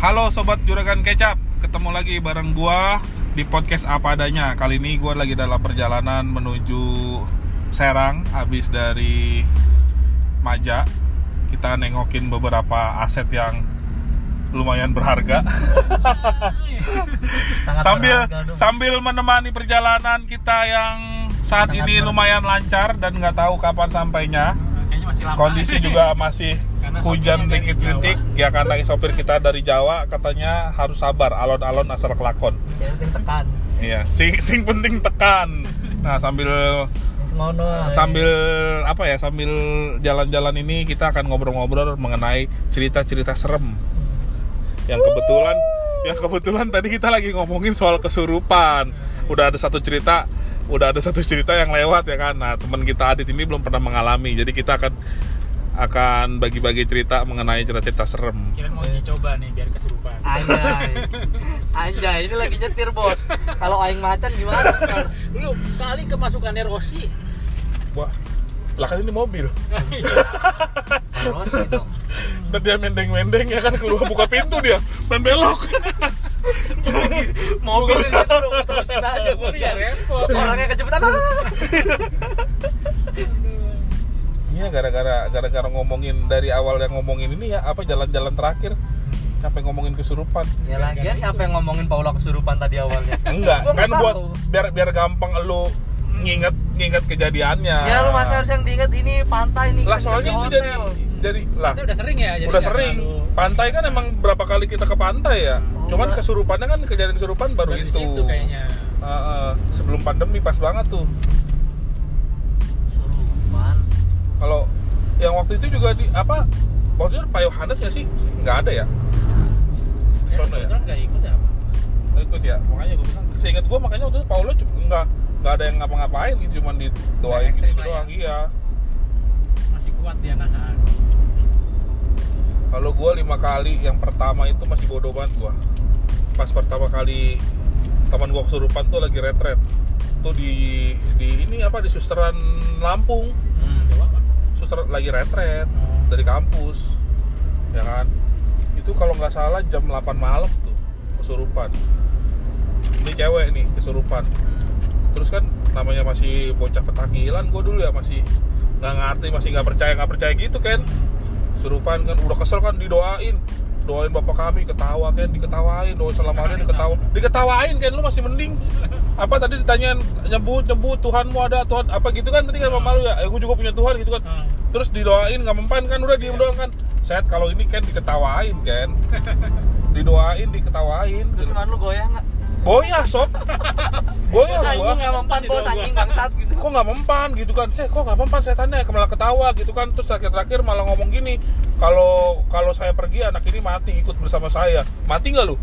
Halo sobat Juragan Kecap, ketemu lagi bareng gua di podcast apa adanya. Kali ini gua lagi dalam perjalanan menuju Serang habis dari Maja. Kita nengokin beberapa aset yang lumayan berharga. Sangat sambil berharga sambil menemani perjalanan kita yang saat Sangat ini lumayan lancar dan nggak tahu kapan sampainya. Kondisi juga masih Hujan rintik-rintik ya karena sopir kita dari Jawa katanya harus sabar alon-alon asal kelakon. Saya penting tekan. Iya, sing sing penting tekan. Nah, sambil ae. sambil apa ya, sambil jalan-jalan ini kita akan ngobrol-ngobrol mengenai cerita-cerita serem. Yang kebetulan yang kebetulan tadi kita lagi ngomongin soal kesurupan. Udah ada satu cerita udah ada satu cerita yang lewat ya kan. Nah, teman kita Adit ini belum pernah mengalami. Jadi kita akan akan bagi-bagi cerita mengenai cerita-cerita serem. Kirain mau uji coba nih biar kesurupan. Anjay. Anjay, ini lagi nyetir, Bos. Kalau aing macan gimana? Lu kali kemasukannya Rossi. Wah, lah kan ini mobil. Terus dong. Ntar dia mendeng-mendeng ya kan keluar buka pintu dia main belok. Mobil itu terusin aja, iya repot. Orangnya kecepatan. Iya gara-gara gara-gara ngomongin dari awal yang ngomongin ini ya apa jalan-jalan terakhir sampai ngomongin kesurupan. Ya lagian siapa yang ngomongin Paula kesurupan tadi awalnya? Enggak, Gua kan buat biar biar gampang lu nginget nginget kejadiannya. Ya lu masa harus yang diinget ini pantai nih. lah soalnya itu jadi jadi lah udah sering ya. jadi udah sering terlalu- pantai kan emang berapa kali kita ke pantai ya Oh, cuman udah. kesurupannya kan kejadian kesurupan baru di itu situ kayaknya. Heeh, sebelum pandemi pas banget tuh Surupan. Kalau yang waktu itu juga di apa waktu itu Pak Yohanes ya sih nggak ada ya sono ya nggak ikut ya. Nggak ikut ya makanya gue bilang seingat gue makanya waktu itu Paulo cuma nggak nggak ada yang ngapa-ngapain gitu cuman didoain Nggak ekstrim gitu lah ya. doang iya Masih kuat dia nahan. kalau gue lima kali yang pertama itu masih bodoh banget gue pas pertama kali teman gue kesurupan tuh lagi retret tuh di di ini apa di susteran Lampung? Suster lagi retret dari kampus ya kan? Itu kalau nggak salah jam 8 malam tuh kesurupan. Ini cewek nih kesurupan. Terus kan namanya masih bocah petakilan gue dulu ya masih nggak ngerti masih nggak percaya nggak percaya gitu kan kesurupan kan udah kesel kan didoain doain bapak kami ketawa kan diketawain doain selama hari diketawa. Diketawain kan lu masih mending. Apa tadi ditanyain nyebut nyebut Tuhanmu ada Tuhan apa gitu kan? Tadi kan mama lu ya eh, gue juga punya Tuhan gitu kan. Hmm. terus didoain nggak mempan kan? Udah diem doang kan. Set kalau ini kan diketawain kan didoain diketawain. Terus lu goyah nggak? Goyah sob. Goyah Anjing gua nggak mempan bos anjing bangsat gitu. kok nggak mempan gitu kan? Saya kok nggak mempan? Setannya malah ketawa gitu kan? Terus terakhir-terakhir malah ngomong gini kalau kalau saya pergi anak ini mati ikut bersama saya. Mati nggak lu?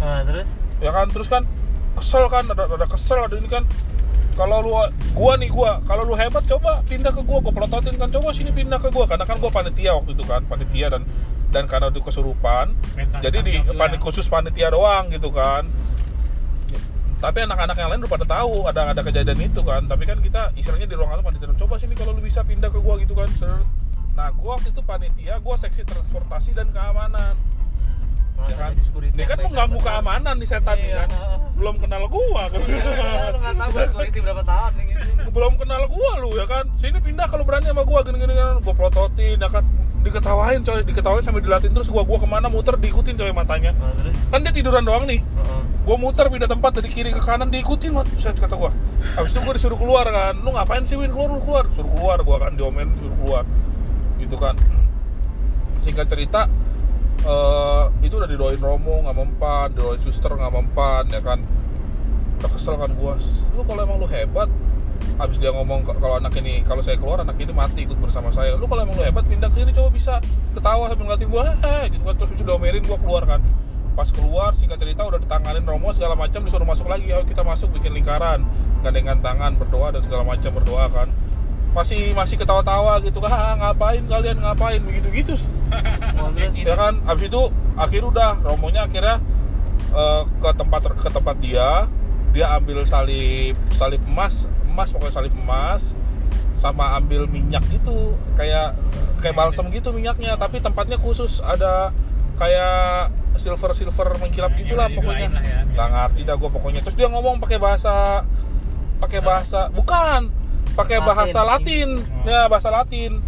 Nah, terus? Ya kan? Terus kan kesel kan? Ada ada kesel ada ini kan. Kalau lu gua nih gua. Kalau lu hebat coba pindah ke gua. Gua pelototin kan. Coba sini pindah ke gua. Karena kan gua panitia waktu itu kan. Panitia dan dan karena itu kesurupan. Mental jadi di jawab panik khusus panitia doang gitu kan tapi anak-anak yang lain udah pada tahu ada ada kejadian itu kan. Tapi kan kita istilahnya di ruangan panitia coba sini kalau lu bisa pindah ke gua gitu kan nah gua waktu itu panitia gua seksi transportasi dan keamanan. Ya kan? dia kan mengganggu keamanan nih setan nih Iya. kan belum kenal gua kan? Lu nggak tahu gua security berapa tahun nih gitu. belum kenal gua lu ya kan? Sini pindah kalau berani sama gua gini gini kan. Gua prototin ya kan diketawain coy. Diketawain sambil dilatin terus gua gua ke mana? Muter diikutin coy matanya. Nah, terus? Kan dia tiduran doang nih. Gue muter pindah tempat dari kiri ke kanan diikutin mat. Buset, kata gue habis itu gue disuruh keluar kan. Lu ngapain sih Win? Keluar lu keluar. Suruh keluar gue kan diomelin suruh keluar. Gitu kan. Singkat cerita eh, itu udah didoain Romo nggak mempan. Didoain suster nggak mempan ya kan. Udah kesel kan gue lu kalau emang lu hebat habis dia ngomong "K- kalau anak ini kalau saya keluar anak ini mati ikut bersama saya. Lu kalau emang lu hebat pindah ke sini coba bisa ketawa sambil ngeliatin gue hehe gitu kan. Terus udah omelin gue keluar kan. Pas keluar singkat cerita udah ditanganin Romo segala macam disuruh masuk lagi. Ayo kita masuk bikin lingkaran. Gandengan tangan berdoa dan segala macam berdoa kan. Masih masih ketawa-tawa gitu kan "Ah, ngapain kalian ngapain? Begitu gitu ya kan? Abis itu akhir udah romonya akhirnya eh, ke tempat ke tempat dia dia ambil salib salib emas emas pokoknya salib emas sama ambil minyak gitu kayak kayak balsam gitu minyaknya tapi tempatnya khusus ada kayak silver silver mengkilap Ya, gitulah yang pokoknya lah ya. nggak ngerti dah gue pokoknya terus dia ngomong pakai bahasa pakai bahasa bukan pakai bahasa Latin ya bahasa Latin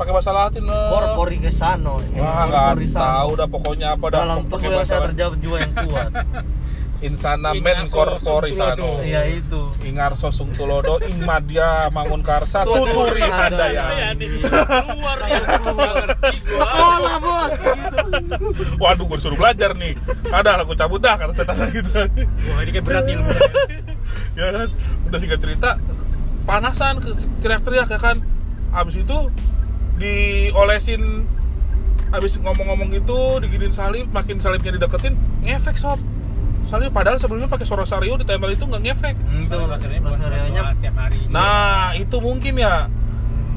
pakai bahasa Latin eh. Corpori kesano. Wah, nggak tahu dah pokoknya apa dah Dalam pakai tubuh saya terjawab jiwa yang kuat. Insana men Ingarso corpori sano. Sungtulodo. Iya itu. Ingarso sungtulodo ing madya mangun karsa Tuturi tuturi Ya, handaya. nih. Keluar ya, keluar. Sekolah bos. Waduh, gue disuruh belajar nih. Ada aku cabut dah kata setan gitu. Wah, ini kayak berat nih ilmu. ya kan, udah singkat cerita panasan ke- teriak-teriak ya kan. Abis itu diolesin abis ngomong-ngomong gitu diginin salib makin salibnya dideketin ngefek sob soalnya padahal sebelumnya pakai sorosario ditempel itu nggak ngefek Hmm, Itu setiap hari. Nah, itu mungkin ya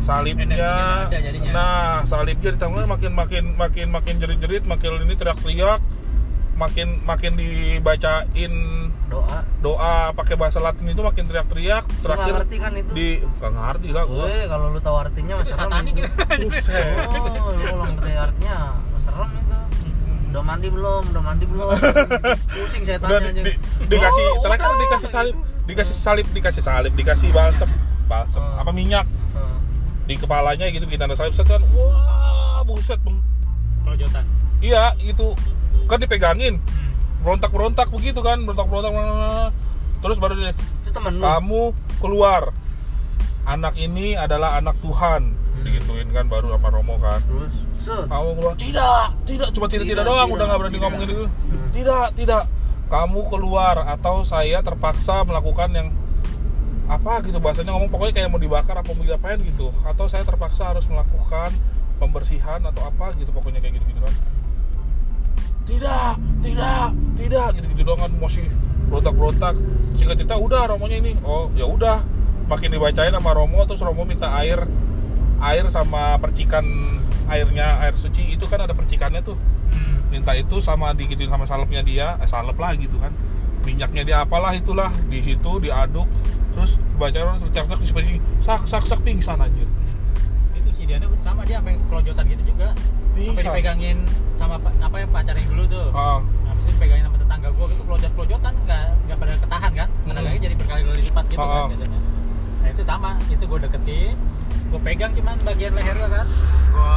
salibnya. Ada jadinya. Nah, salibnya ditambah makin makin makin makin jerit-jerit, makin ini teriak-teriak, makin makin dibacain doa. doa pakai bahasa Latin itu makin teriak-teriak. Terakhir nggak ngerti kan itu? di nggak ngerti lah gua. Weh, kalau lu tahu artinya Itu masih satanik gitu. Buset. Oh, lu kalau ngerti artinya serem itu. Udah mandi belum? Udah mandi belum? Pusing Udah setannya di, aja. di- dikasih Oh, terakhir udah. dikasih salib, dikasih salib, dikasih salib, dikasih balsem, balsem Hmm. apa minyak Hmm. di kepalanya gitu kita ada salib set kan. Wah, buset, Bang. Kelojotan. Iya, itu kan dipegangin. Hmm. berontak-berontak begitu kan berontak-berontak terus baru dia kamu keluar anak ini adalah anak Tuhan digituin kan baru sama Romo kan. Terus, kamu keluar tidak tidak cuma tidak tidak Tidak, doang tidak, udah nggak berani tidak. ngomongin itu. Hmm. tidak tidak. Kamu keluar atau saya terpaksa melakukan yang apa gitu bahasanya ngomong pokoknya kayak mau dibakar apa mau diapain gitu. Atau saya terpaksa harus melakukan pembersihan atau apa gitu pokoknya kayak gitu gitu kan tidak tidak tidak gitu gitu doang kan masih berontak berontak singkat cerita udah romonya ini. Oh ya udah makin dibacain sama Romo terus Romo minta air air sama percikan airnya air suci itu kan ada percikannya tuh Hmm. minta itu sama digituin sama salepnya dia eh salep lah gitu kan minyaknya dia apalah itulah di situ diaduk terus baca orang teriak-teriak di sebelah sak sak sak pingsan anjir Itu sih dia sama dia sampai kelojotan gitu juga. Sampai dipegangin sama pa- apa ya pacar yang dulu tuh. ah Habis itu dipegangin sama tetangga gua gitu kelojot-kelojotan nggak nggak pada ketahan kan. Tenaganya Hmm. jadi berkali-kali lipat gitu Oh, kan oh. biasanya. Nah itu sama, itu gue deketin, gue pegang cuman bagian lehernya kan, gue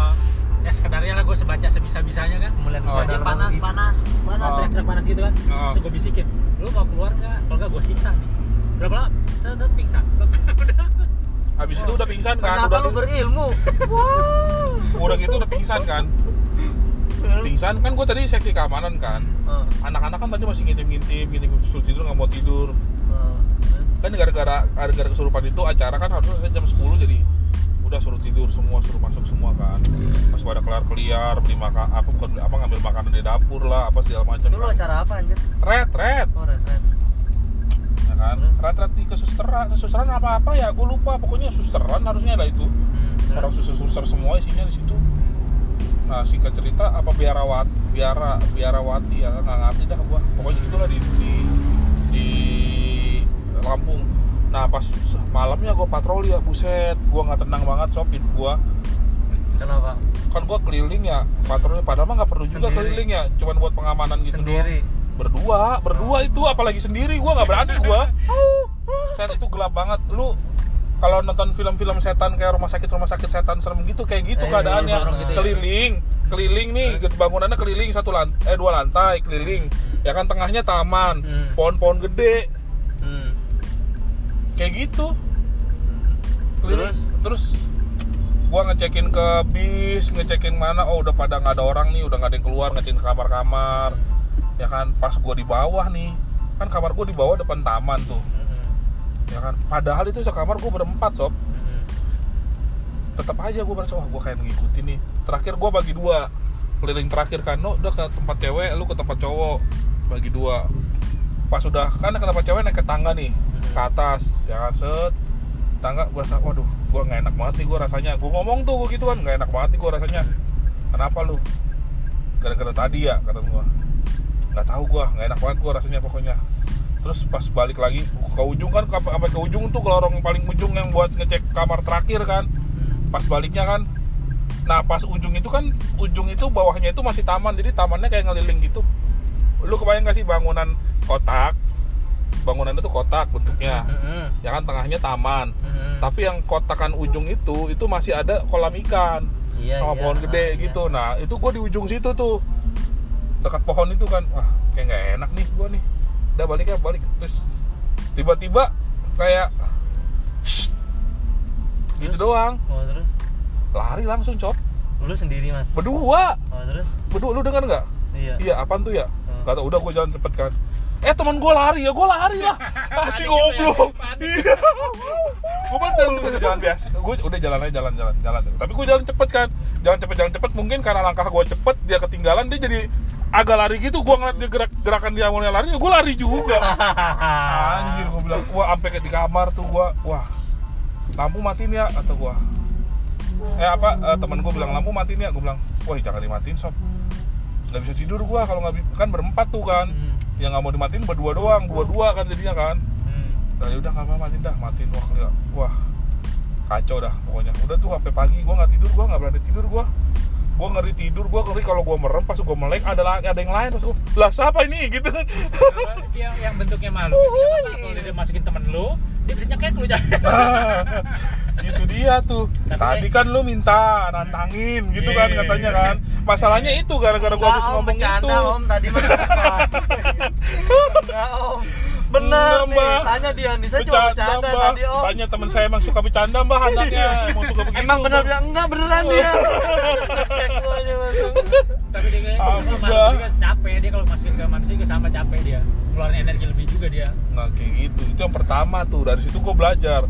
ya sekedarnya lah gue sebaca sebisa-bisanya kan, Melihat Oh. keadaan panas, gitu. panas, panas, Oh. teriak-teriak panas gitu kan, Oh. terus gue bisikin, lu mau keluar nggak? Kalau nggak gue siksa nih. Berapa lama? Set, pingsan. Udah. habis itu udah pingsan kan Ternyata udah lu berilmu. Wow. udah gitu udah pingsan kan pingsan kan gue tadi seksi keamanan kan Hmm. anak-anak kan tadi masih ngintip-ngintip ngintip suruh tidur nggak mau tidur Hmm. Kan gara-gara gara-gara kesurupan itu acara kan harusnya jam 10 jadi udah suruh tidur semua suruh masuk semua kan pas pada kelar keliar beli makan apa bukan beli apa ngambil makanan di dapur lah apa segala macam kan. acara apa anjir? red red Oh, red, red. ya kan red red di kesusteran kesusteran apa apa ya gue lupa pokoknya susteran harusnya ada itu Hmm. orang suster suster semua isinya di situ nah singkat cerita apa biarawat biara biarawati ya nggak ngerti dah gua pokoknya situ lah di di, di Lampung nah pas malamnya gua patroli ya buset gua nggak tenang banget sopin gua Kenapa? kan gua keliling ya patroli padahal mah nggak perlu juga Sendiri. keliling ya cuman buat pengamanan gitu Sendiri. doang berdua berdua itu apalagi sendiri gua nggak berani gua set itu gelap banget lu kalau nonton film-film setan kayak rumah sakit rumah sakit setan serem gitu kayak gitu Eh, keadaannya dorong gitu ya. keliling keliling nih bangunannya keliling satu lantai eh dua lantai keliling ya kan tengahnya taman Hmm. pohon-pohon gede Hmm. Kayak gitu. Terus? terus gua ngecekin ke bis ngecekin mana oh udah pada nggak ada orang nih udah nggak ada yang keluar ngecekin kamar-kamar ya kan pas gua di bawah nih kan kamar gua di bawah depan taman tuh Hmm. ya kan padahal itu sekamar gua berempat sob Hmm. tetap aja gue merasa wah gue kayak ngikutin nih terakhir gue bagi dua keliling terakhir kan lo udah ke tempat cewek lu ke tempat cowok bagi dua pas udah kan ke tempat cewek naik ke tangga nih ke atas ya kan set. Tangga gue rasa waduh gue nggak enak banget nih gue rasanya. Gue ngomong tuh gue gitu kan nggak enak banget nih gue rasanya. Kenapa lu? Gara-gara tadi ya kata gue nggak tahu gue nggak enak banget gue rasanya pokoknya. Terus pas balik lagi ke ujung kan sampai ke ujung tuh ke lorong paling ujung yang buat ngecek kamar terakhir kan. Pas baliknya kan nah pas ujung itu kan ujung itu bawahnya itu masih taman jadi tamannya kayak ngeliling gitu. Lu kebayang gak sih bangunan kotak. Bangunan itu kotak bentuknya. Mm-mm. ya kan tengahnya taman. Mm-mm. tapi yang kotakan ujung itu itu masih ada kolam ikan. Iya, sama iya. pohon gede iya. gitu. Nah itu gue di ujung situ tuh. Dekat pohon itu kan. Wah kayak nggak enak nih gue nih. Udah balik ya balik. Terus tiba-tiba kayak "Shh." gitu Terus? doang. Oh, terus? Lari langsung cop. Lu sendiri mas? Berdua. Oh terus? Berdua lu dengar nggak? Iya. Iya apaan tuh ya? Hmm. nggak tahu udah gue jalan cepet kan eh teman gue lari ya gue lari lah. Masih goblok. iya. Gue kan jalan cepet jalan biasa. Gue udah jalan aja jalan jalan jalan. Tapi gue jalan cepet kan. Jalan cepet jalan cepet. Mungkin karena langkah gue cepet dia ketinggalan dia jadi agak lari gitu. Gue ngeliat dia gerak gerakan dia mulai lari ya gue lari juga. Anjir gue bilang wah sampai kayak di kamar tuh gue wah lampu matiin ya atau gue eh apa eh, temen gue bilang lampu matiin ya. Gue bilang wah jangan dimatiin sob. Nggak bisa tidur gue kalau nggak kan berempat tuh kan. Hmm. Yang nggak mau dimatiin berdua doang dua dua kan jadinya kan Hmm. nah udah nggak apa matiin dah matiin wah gila. wah kacau dah pokoknya udah tuh sampai pagi gue nggak tidur gue nggak berani tidur gue gue ngeri tidur gue ngeri kalau gue merem pas gue melek ada ada yang lain pas gue lah siapa ini? Gitu. Kan yang yang bentuknya malu. Kalau dia masukin temen lu dia bisa nyekek lu jangan itu dia tuh. Tapi- tadi kan lu minta nantangin gitu kan Iya. katanya kan. Masalahnya itu gara-gara gue habis ngomong bercanda, itu. Om tadi mah apa? Enggak om Nih, Mbak. tanya dia Nisa cuma bercanda Mbak. tadi om Tanya teman saya emang suka bercanda mbak anaknya. Emang suka begitu Emang bener bilang enggak beneran dia. Kayak gua aja masuk tapi dia Ah, dia juga capek dia kalau masukin ke manusia juga sama capek dia. Ngeluarin energi lebih juga dia. Nah kayak gitu. Itu yang pertama tuh. Dari situ gue belajar.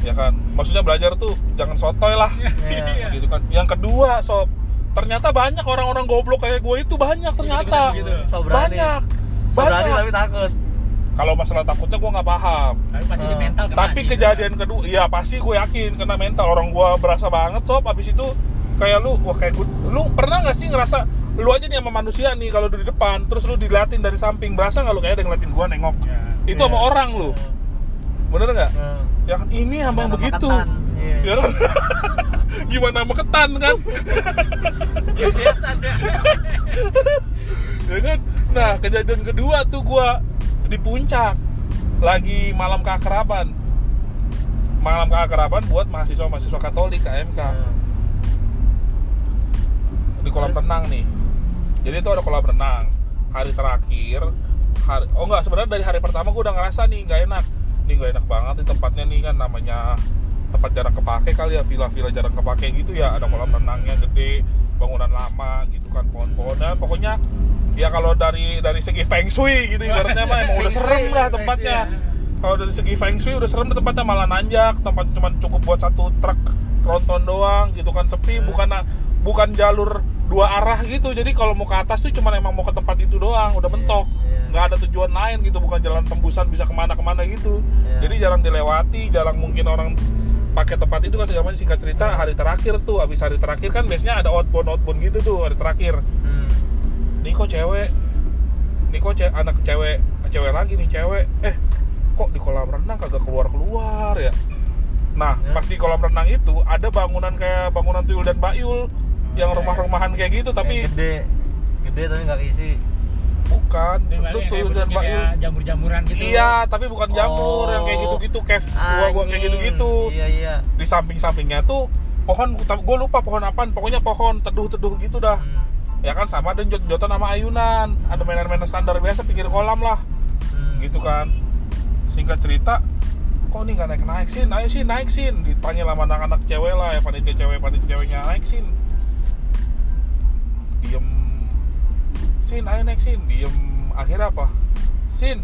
Ya kan? Maksudnya belajar tuh Jangan sotoy lah. Iya. gitu kan. Yang kedua sob. Ternyata banyak orang-orang goblok kayak gue itu. Banyak ternyata. Gitu, gitu. So berani. Banyak. So berani Banyak. tapi takut Kalau masalah takutnya gue nggak paham tapi pasti di mental kena Tapi sih. kejadian kedua Iya pasti gue yakin Kena mental Orang gue berasa banget sob Abis itu Kayak lu Wah kayak gue Lu pernah gak sih ngerasa Lu aja nih sama manusia nih Kalau di depan Terus lu diliatin dari samping Berasa gak lu kayak ada yang ngeliatin gue nengok Ya. Itu sama Iya. orang lu Bener nggak? Ya kan ini sama begitu ketan. Iya. Ya kan? Gimana sama ketan kan? Ya. ya kan? Nah kejadian kedua tuh gua di puncak. Lagi malam keakraban. Malam keakraban buat mahasiswa-mahasiswa katolik KMK Nah, di kolam renang nih. Jadi itu ada kolam renang. Hari terakhir hari oh enggak sebenarnya dari hari pertama gue udah ngerasa nih nggak enak. Nih nggak enak banget di tempatnya nih kan namanya tempat jarang kepake kali ya villa-villa jarang kepake gitu ya. Ada kolam renangnya gede bangunan lama gitu kan pohon-pohonnya pokoknya ya kalau dari dari segi feng shui gitu ibaratnya mah emang udah serem lah tempatnya ya. kalau dari segi feng shui udah serem tempatnya malah nanjak tempat cuma cukup buat satu truk tronton doang gitu kan sepi bukan bukan jalur dua arah gitu jadi kalau mau ke atas tuh cuma emang mau ke tempat itu doang udah Iya, mentok iya. nggak ada tujuan lain gitu bukan jalan tembusan bisa ke mana-kemana gitu Iya. jadi jarang dilewati jarang mungkin orang pakai tempat itu kan macam singkat cerita hari terakhir tuh habis hari terakhir kan biasanya ada outbound outbound gitu tuh hari terakhir hmm. Nih kok cewek nih kok ce- anak cewek cewek lagi nih cewek eh kok di kolam renang kagak keluar keluar ya nah Ya. pas di kolam renang itu ada bangunan kayak bangunan tuyul dan bayul yang Oke. rumah-rumahan kayak gitu tapi Kayak gede gede tapi nggak keisi bukan Itu tuyul dan bayul jamur-jamuran gitu iya tapi bukan jamur Oh. yang kayak gitu-gitu cave gua gua kayak Anjing. gitu-gitu iya iya di samping-sampingnya tuh pohon gue lupa pohon apaan pokoknya pohon teduh-teduh gitu dah Hmm. Ya kan sama ada jot-jotan sama ayunan. Ada mainan-mainan standar biasa pinggir kolam lah. Hmm. gitu kan. Singkat cerita kok nih nggak naik naik sin ayo sih naik sin ditanya sama anak-anak cewek lah ya panitia cewek panitia ceweknya naik sin diem. Sin ayo naik sin. Diem. Akhirnya apa? Sin.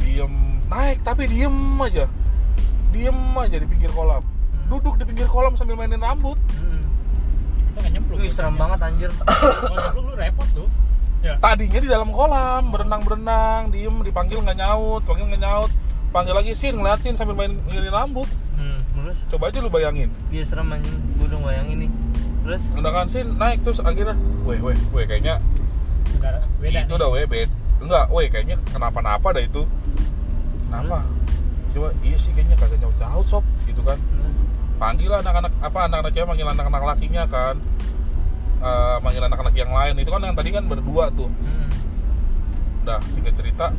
Diem. Naik tapi diem aja. Diem aja di pinggir kolam. Duduk di pinggir kolam sambil mainin rambut. Hmm. Itu nggak nyemplung. Wih, serem banget anjir. Kalau nyemplung lu repot tuh. Ya. Tadinya di dalam kolam berenang berenang diem dipanggil nggak nyaut panggil nggak nyaut. Panggil lagi sin ngeliatin sambil main mainin rambut. Hmm. terus? Coba aja lu bayangin. Dia serem anjing. Gue udah bayangin nih. Terus? Udah kan sin naik. Terus akhirnya weh weh weh kayaknya beda itu udah weh bed enggak weh kayaknya kenapa-napa dah itu. Kenapa? Coba iya sih kayaknya kagak nyaut nyaut sob. Gitu kan. Hmm. Panggil anak-anak apa anak-anak cewek manggil anak-anak lakinya kan. Eh, manggil anak-anak yang lain. Itu kan yang tadi kan berdua tuh. Hmm. udah singkat cerita.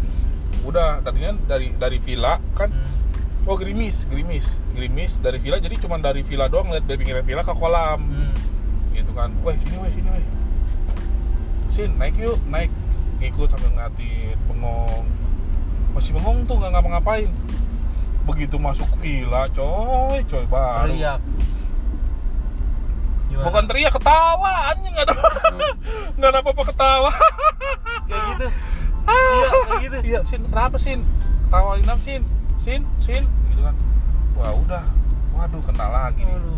Udah tadinya dari dari villa kan. Hmm. oh gerimis gerimis. Gerimis dari villa jadi cuma dari villa doang lihat dari pinggiran villa ke kolam. Hmm. gitu kan. Weh sini weh sini weh. Sin naik yuk naik. Ngikut sambil ngeliatin bengong. Masih bengong tuh nggak ngapa-ngapain begitu masuk villa coy coy baru Teriak. Gimana? bukan teriak ketawa anjing nggak ada nggak ada apa-apa ketawa kayak gitu. Iya, kayak gitu. iya sin kenapa sin tawain apa sin sin sin gitu kan wah udah waduh kena lagi nih Aduh.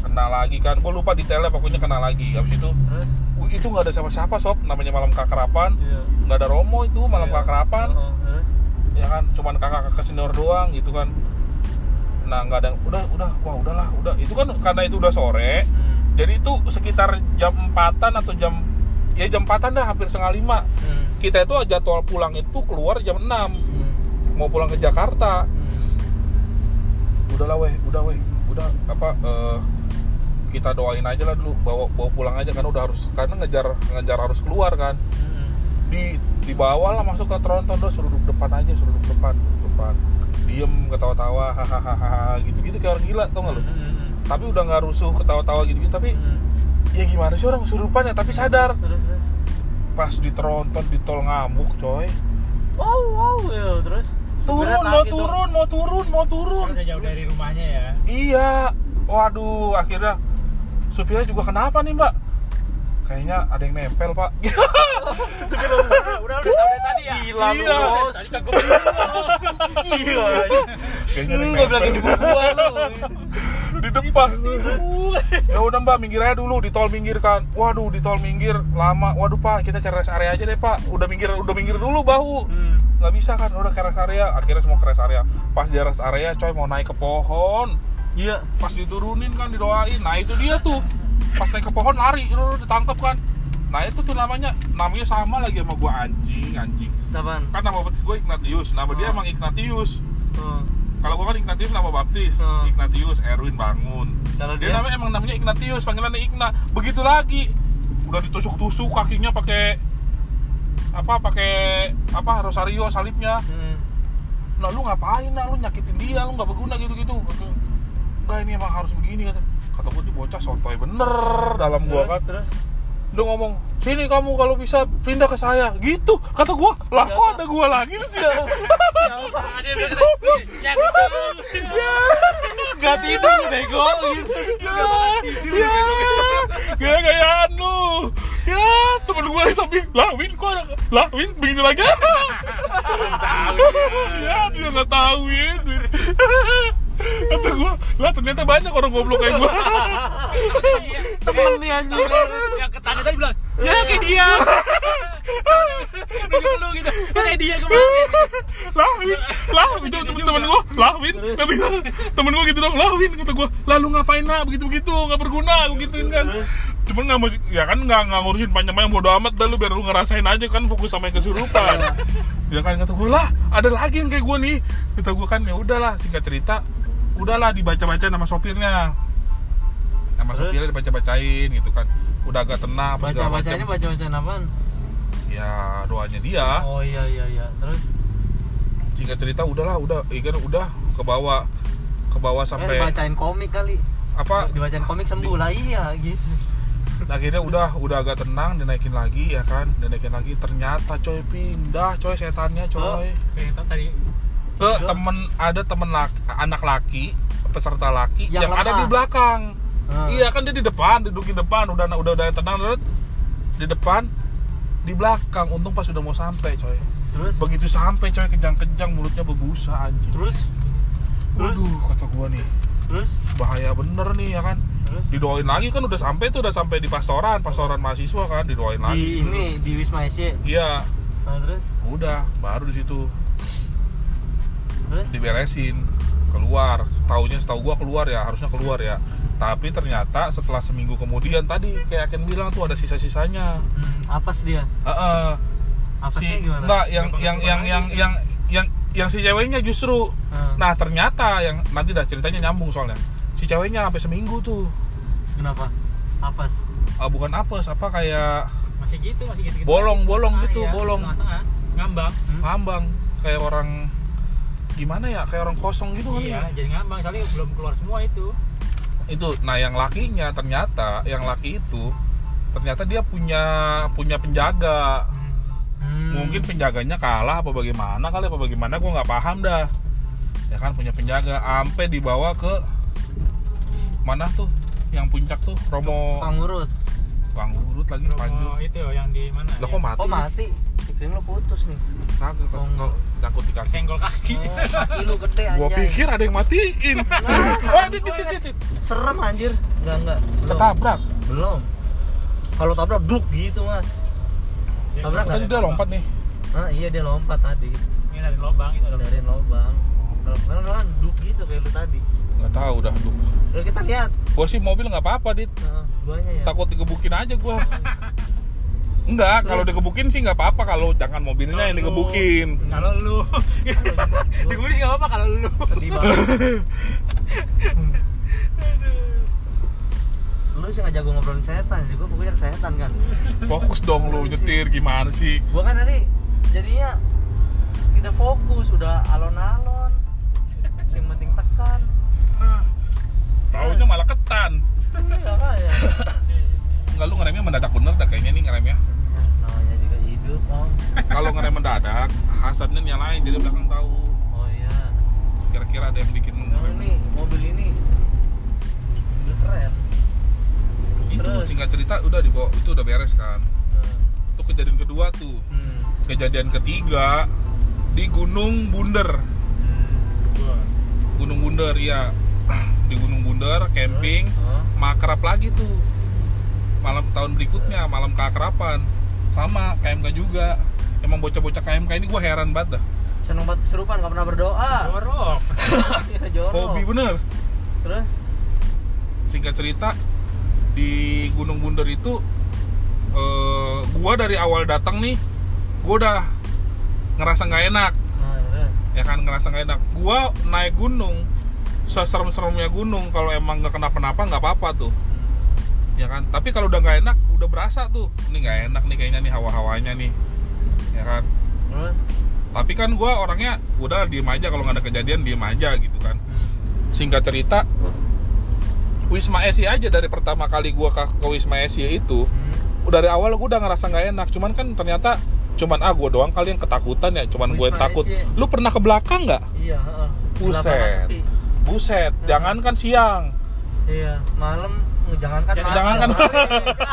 kena lagi kan gue lupa detailnya pokoknya kena lagi habis itu Terus? uh, itu nggak ada siapa-siapa sob namanya malam kakarapan Iya. nggak ada romo itu malam Iya. kakarapan Oh, terus? Ya kan cuman kakak-kakak senior doang gitu kan nah nggak ada udah udah wah udahlah udah itu kan karena itu udah sore Hmm. jadi itu sekitar jam empatan atau jam ya jam empatan dah hampir setengah lima Hmm. kita itu jadwal pulang itu keluar jam 6 Hmm. mau pulang ke Jakarta Hmm. udahlah weh udah weh udah apa eh, kita doain aja lah dulu bawa bawa pulang aja kan udah harus karena ngejar ngejar harus keluar kan Hmm. Di dibawa lah masuk ke tronton udah suruh duduk depan aja suruh duduk depan duduk depan. Diem ketawa-tawa hahaha gitu-gitu kayak orang gila tau gak lu? Hmm. tapi udah nggak rusuh ketawa-tawa gitu-gitu tapi Hmm. ya gimana sih orang kesurupan ya? Tapi sadar. Pas di tronton di tol ngamuk coy. Wow, wow, ya, terus. turun mau tuh. turun mau turun mau turun. Udah jauh dari rumahnya ya? Iya. Waduh akhirnya supirnya juga kenapa nih mbak kayaknya ada yang nempel pak. Udah udah udah tahu dari tadi ya? Gila lu, bos. tadi kagak. Gila. kayaknya ada yang Enggak bilang nempel. ini gua lu. di depan. Ya udah mbak minggir aja dulu di tol minggir kan. Waduh di tol minggir lama. Waduh pak kita cari rest area aja deh pak. Udah minggir udah minggir dulu bahu. Hmm. nggak bisa kan udah ke rest area. Akhirnya semua ke rest area. Pas di rest area coy mau naik ke pohon. Iya. pas diturunin kan didoain. Nah itu dia tuh pas naik ke pohon lari. Itu ditangkap kan. Nah itu tuh namanya namanya sama lagi sama gua anjing anjing. Apaan? kan nama baptis gue Ignatius. Nama dia Oh. emang Ignatius. Oh. kalau gua kan Ignatius nama baptis. Oh. Ignatius Erwin bangun. Kalau dia, dia? namanya emang namanya Ignatius panggilannya Igna. Begitu lagi. Udah ditusuk-tusuk kakinya pakai apa pakai apa rosario salibnya. Hmm. nah lu ngapain nah lu nyakitin dia lu nggak berguna gitu gitu enggak ini emang harus begini kata kata gue di bocah sotoy bener dalam gua kan. terus. udah ngomong sini kamu kalau bisa pindah ke saya. Gitu kata gua. Lah kok ada gua lagi sih? Ada yang bilang, "Ya, ya. Gak tidur lu bego gitu. ya. Ya. gaya-gayaan lu. Ya temen gua di samping. Lah Win kok ada lah Win begini lagi. Ya dia nggak tahu Win. Kata gua lah ternyata banyak orang goblok kayak gua. Temen nih anjing. yang ketanya tadi bilang ya kayak dia. Lu gitu. Ya kayak dia kemarin. Lah Win. Lah itu temen, temen gua. Lah Win. Temen gua gitu dong lah Win kata gua. Lalu ngapain nak? Begitu begitu nggak berguna aku gituin kan. Cuman nggak mau ya kan nggak nggak ngurusin panjang panjang bodo amat dah lu. Biar lu ngerasain aja kan fokus sama yang kesurupan. Ya kan kata gua lah ada lagi yang kayak gua nih. Kata gua kan ya udahlah singkat cerita udahlah dibaca baca nama sopirnya nama Terus? sopirnya dibaca bacain gitu kan udah agak tenang apa Baca-bacanya baca-bacaan apaan? ya doanya dia Oh iya iya iya. Terus singkat cerita udahlah udah ikan udah ke bawah ke bawah eh, sampai bacain komik kali. apa Dibacain komik sembuh lah iya gitu. akhirnya udah udah agak tenang dinaikin lagi ya kan dinaikin lagi ternyata coy pindah coy setannya coy tau tadi ke temen ada temen laki, anak laki peserta laki Yang yang, ada di belakang. Ah. iya kan dia di depan duduk di depan udah udah udah tenang udah di depan di belakang. Untung pas udah mau sampai coy. Terus? Begitu sampai coy kejang-kejang mulutnya berbusa anjing. Terus? Terus? Waduh kata gua nih. Terus? Bahaya bener nih ya kan? Terus? Didoain lagi kan udah sampai tuh udah sampai di pastoran pastoran mahasiswa kan didoain di lagi. ini di Wisma SC. iya. Nah, terus? Udah baru di situ terus diberesin keluar taunya setahu gua keluar ya harusnya keluar ya tapi ternyata setelah seminggu kemudian tadi kayak Ken bilang tuh ada sisa-sisanya hmm, apes dia. Heeh. Apesnya si gimana? enggak yang yang yang yang yang yang yang si ceweknya justru Hmm. nah ternyata yang nanti dah ceritanya nyambung soalnya si ceweknya sampai seminggu tuh Kenapa? Apes. ah, bukan apes apa kayak masih gitu masih gitu, -gitu Bolong, bolong gitu, bolong. setengah ngambang Hmm? ngambang kayak orang gimana ya kayak orang kosong gitu kan? Iya jadi ngambang soalnya belum keluar semua itu. Itu nah yang lakinya ternyata yang laki itu ternyata dia punya punya penjaga. Hmm. mungkin penjaganya kalah apa bagaimana kali apa bagaimana gue nggak paham dah. Ya kan punya penjaga ampe dibawa ke mana tuh? Yang puncak tuh Romo pangurut. Pangurut lagi Romo panjang itu yang di mana lah ya? kok mati Oh mati. Pikirin lo putus nih. kagak Oh, kok nyangkut di kaki senggol kaki Oh, kaki lu gede anjay. gua pikir ada yang matiin oh dit dit dit dit Serem anjir. Enggak enggak. Belum. ketabrak Belum. Kalau tabrak duk gitu, Mas. Dia Tabrak tadi dia lompat nih Ah, iya dia lompat tadi ini dari lubang itu ada dari lubang. Kalau kemarin kan duk gitu kayak lu tadi. Nggak tahu dah duh Udah kita lihat. gua sih mobil nggak apa-apa dit Nah, ya. takut digebukin aja gua Enggak, kalau digebukin sih nggak apa-apa kalau jangan mobilnya yang Kalau lu- digebukin. kalau lu diguris nggak apa kalau lu Sedih banget. lu sih ngajak gue ngobrolin setan, jadi gue pokoknya ke setan kan. Fokus dong lu nyetir gimana sih? Gue kan tadi jadinya tidak fokus, udah alon-alon. Yang penting tekan. Taunya malah ketan. Iya kayak. Enggak lu ngeremnya mendadak bener dah kayaknya nih ngeremnya. Namanya juga hidup, om. Kalau ngerem mendadak, hazardnya nyalain jadi belakang tahu. Oh iya. Kira-kira ada yang bikin Nah, ngerem. ini mobil ini keren. Itu Terus? singkat cerita udah dibawa itu udah beres kan. Nah, Itu kejadian kedua tuh. Hmm. Kejadian ketiga di Gunung Bunder. Gunung Bunder ya. Di Gunung Bunder camping, makrab lagi tuh. Malam tahun berikutnya malam keakrapan. Sama KMK juga. Emang bocah-bocah KMK ini gue heran banget dah. Seneng banget kesurupan, gak pernah berdoa. jorok jorok. Hobi bener. Terus? Singkat cerita di Gunung Bunder itu eh, gua dari awal datang nih gua udah ngerasa nggak enak Nah, ya kan ngerasa nggak enak gua naik gunung seserem-seremnya gunung kalau emang nggak kenapa-napa nggak apa-apa tuh. Ya kan? Tapi kalau udah nggak enak udah berasa tuh. Ini nggak enak nih kayaknya nih hawa-hawanya nih. Ya kan? Terus? tapi kan gua orangnya udah diem aja kalau nggak ada kejadian diem aja gitu kan. Singkat cerita Wisma Esi aja dari pertama kali gua ke, ke Wisma Esi itu Hmm. dari awal gue udah ngerasa nggak enak. Cuman kan ternyata cuman ah gue doang kali yang ketakutan ya. Cuman gue takut. Lu pernah ke belakang nggak? Iya. Buset. Buset jangan kan siang. Iya, malam jangankan Jangan- jangankan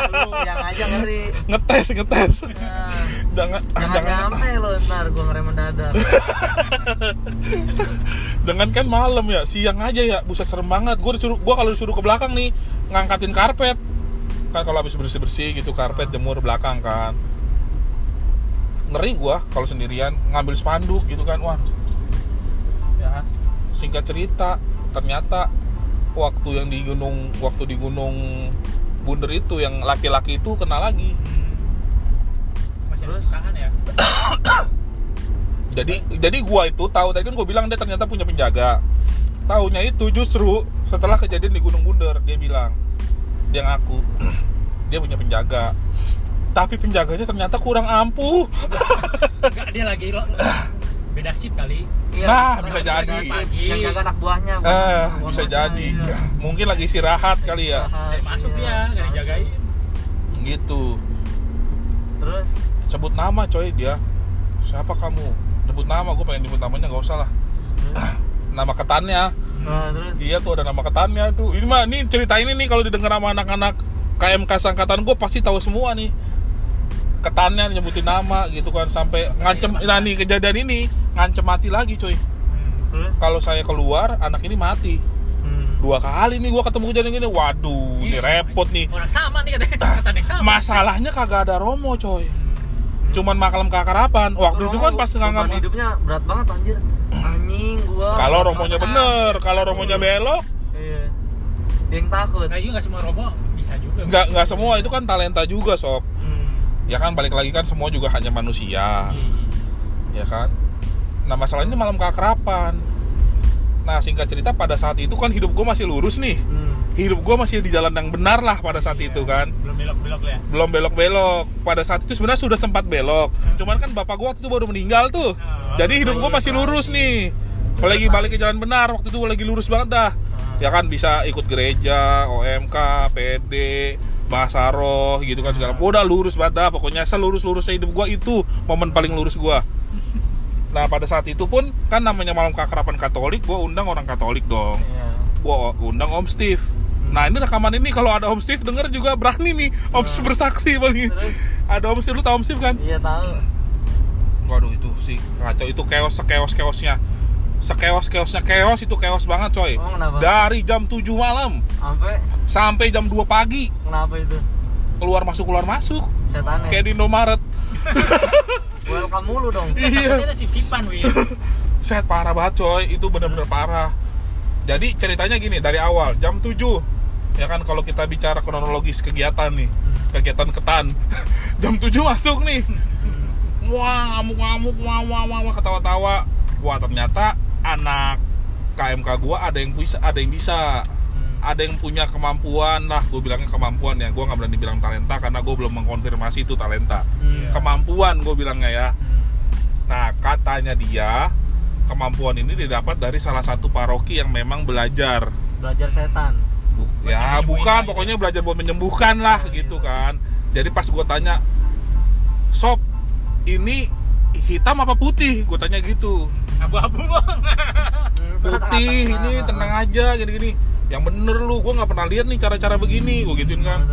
Lu siang aja ngeri. ngetes ngetes. Nah, jangan jangan nyampe lo ntar gua ngerem mendadak. dengan kan malam ya siang aja ya buset serem banget. Gue disuruh gue kalau disuruh ke belakang nih ngangkatin karpet. Kan kalau habis bersih bersih gitu karpet jemur belakang kan. Ngeri gue kalau sendirian ngambil spanduk gitu kan wah ya singkat cerita ternyata waktu yang di gunung waktu di gunung bunder itu yang laki-laki itu kena lagi. Masih ada Terus? sisaan ya? Jadi jadi gua itu tahu tadi kan gue bilang dia ternyata punya penjaga. Taunya itu justru setelah kejadian di Gunung Bunder dia bilang dia ngaku dia punya penjaga. Tapi penjaganya ternyata kurang ampuh. Enggak dia lagi beda sip kali Iya, Nah, bisa jadi. Yang jaga anak buahnya. eh buah bisa jadi iya. mungkin lagi istirahat kali ya Dari masuk Iya. dia nggak dijagain gitu Terus? sebut nama coy dia siapa kamu sebut nama gue pengen nyebut namanya nggak usah lah nama ketannya Nah, terus? Iya tuh ada nama ketannya tuh. Ini mah nih cerita ini nih kalau didengar sama anak-anak KMK sangkatan gue pasti tahu semua nih. Ketannya nyebutin nama gitu kan sampai ngancem nah nih kejadian ini ngancem mati lagi coy. Terus? Kalau saya keluar anak ini mati. Hmm. Dua kali nih gua ketemu kejadian gini. Waduh, ini Iya. repot nih. orang sama nih katanya kata yang sama Masalahnya kagak ada romo coy. Cuman maklum keakarapan. Waktu itu kan pas nganggap hidupnya berat banget anjir. Anjing gua. kalau romonya bener, kalau romonya belok Iya. Dia yang takut. nah juga nggak semua robo bisa juga nggak nggak semua itu kan talenta juga sob. Hmm. Ya kan balik lagi kan semua juga hanya manusia. Iya. ya kan? Nah masalah ini malam keakrapan. Nah singkat cerita pada saat itu kan hidup gue masih lurus nih. Hmm. hidup gue masih di jalan yang benar lah pada saat Iya. itu kan. Belum belok-belok ya? Belum belok-belok. Pada saat itu sebenarnya sudah sempat belok. Cuman kan bapak gue waktu itu baru meninggal tuh. Oh, jadi hidup gue masih lurus nih. Kalau lagi balik ke jalan benar waktu itu lagi lurus banget dah. Ya kan bisa ikut gereja OMK PD bahasa roh gitu kan segala udah lurus banget pokoknya selurus lurusnya hidup gue itu momen paling lurus gue nah pada saat itu pun kan namanya malam keakraban Katolik gue undang orang Katolik dong Iya. gua undang Om Steve. Nah ini rekaman ini kalau ada Om Steve denger juga berani nih Om Steve bersaksi paling. Terus? Ada Om Steve lu tau Om Steve kan? Iya tahu. Waduh itu sih kacau itu keos sekeos keosnya sekeos keosnya keos itu keos banget coy. Oh, kenapa? Dari jam 7 malam Sampai sampai jam 2 pagi kenapa itu? keluar masuk keluar masuk Setan ya. kayak di Indomaret. Welcome mulu dong. Iya. Itu sip-sipan wih Set parah banget coy, itu bener-bener parah. Jadi ceritanya gini dari awal jam 7 ya kan kalau kita bicara kronologis kegiatan nih, kegiatan ketan. jam 7 masuk nih. Wah, ngamuk-ngamuk, wah, wah, wah, wah, ketawa-tawa. Wah, ternyata anak KMK gua ada yang bisa, ada yang bisa. Ada yang punya kemampuan lah, gue bilangnya kemampuan ya. Gue nggak berani bilang talenta karena gue belum mengkonfirmasi itu talenta. Hmm. Kemampuan gue bilangnya ya. Nah, katanya dia kemampuan ini didapat dari salah satu paroki yang memang belajar. Belajar setan. Ya, bukan, aja. pokoknya belajar buat menyembuhkan lah Oh, gitu iya. kan. Jadi pas gue tanya, "Sob, ini hitam apa putih?" Gue tanya gitu. abu-abu bang Putih, ini tenang aja gini-gini. Yang bener lu, gue nggak pernah lihat nih cara-cara begini, gue gituin kan.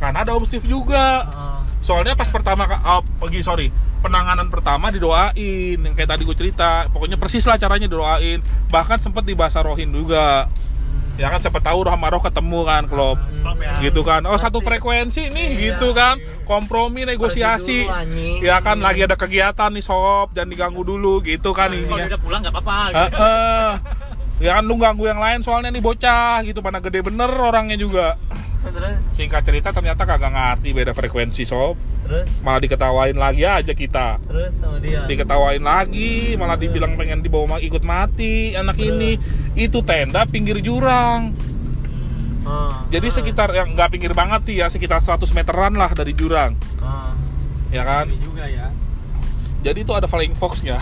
Karena ada Om Steve juga. Oh. Soalnya pas pertama oh, pergi sorry penanganan pertama didoain yang kayak tadi gue cerita pokoknya persis lah caranya didoain bahkan sempat dibahasa rohin juga ya kan siapa tahu roh sama roh ketemu kan klub Klop ya. gitu kan. Oh satu Berarti- frekuensi nih Iya. gitu kan. Kompromi negosiasi. dulu, ya kan lagi ada kegiatan nih sob. Jangan diganggu dulu gitu kan kalau dia ininya udah pulang nggak apa-apa gitu. eh. ya kan lu ganggu yang lain soalnya nih bocah gitu. Mana gede bener orangnya juga. Singkat cerita ternyata kagak ngerti beda frekuensi sob Terus? malah diketawain lagi aja kita Terus sama dia. diketawain lagi malah dibilang pengen dibawa ikut mati anak ini itu tenda pinggir jurang Oh. jadi Oh. sekitar yang nggak pinggir banget sih ya sekitar 100 meteran lah dari jurang Oh. ya kan Ini juga ya jadi itu ada flying foxnya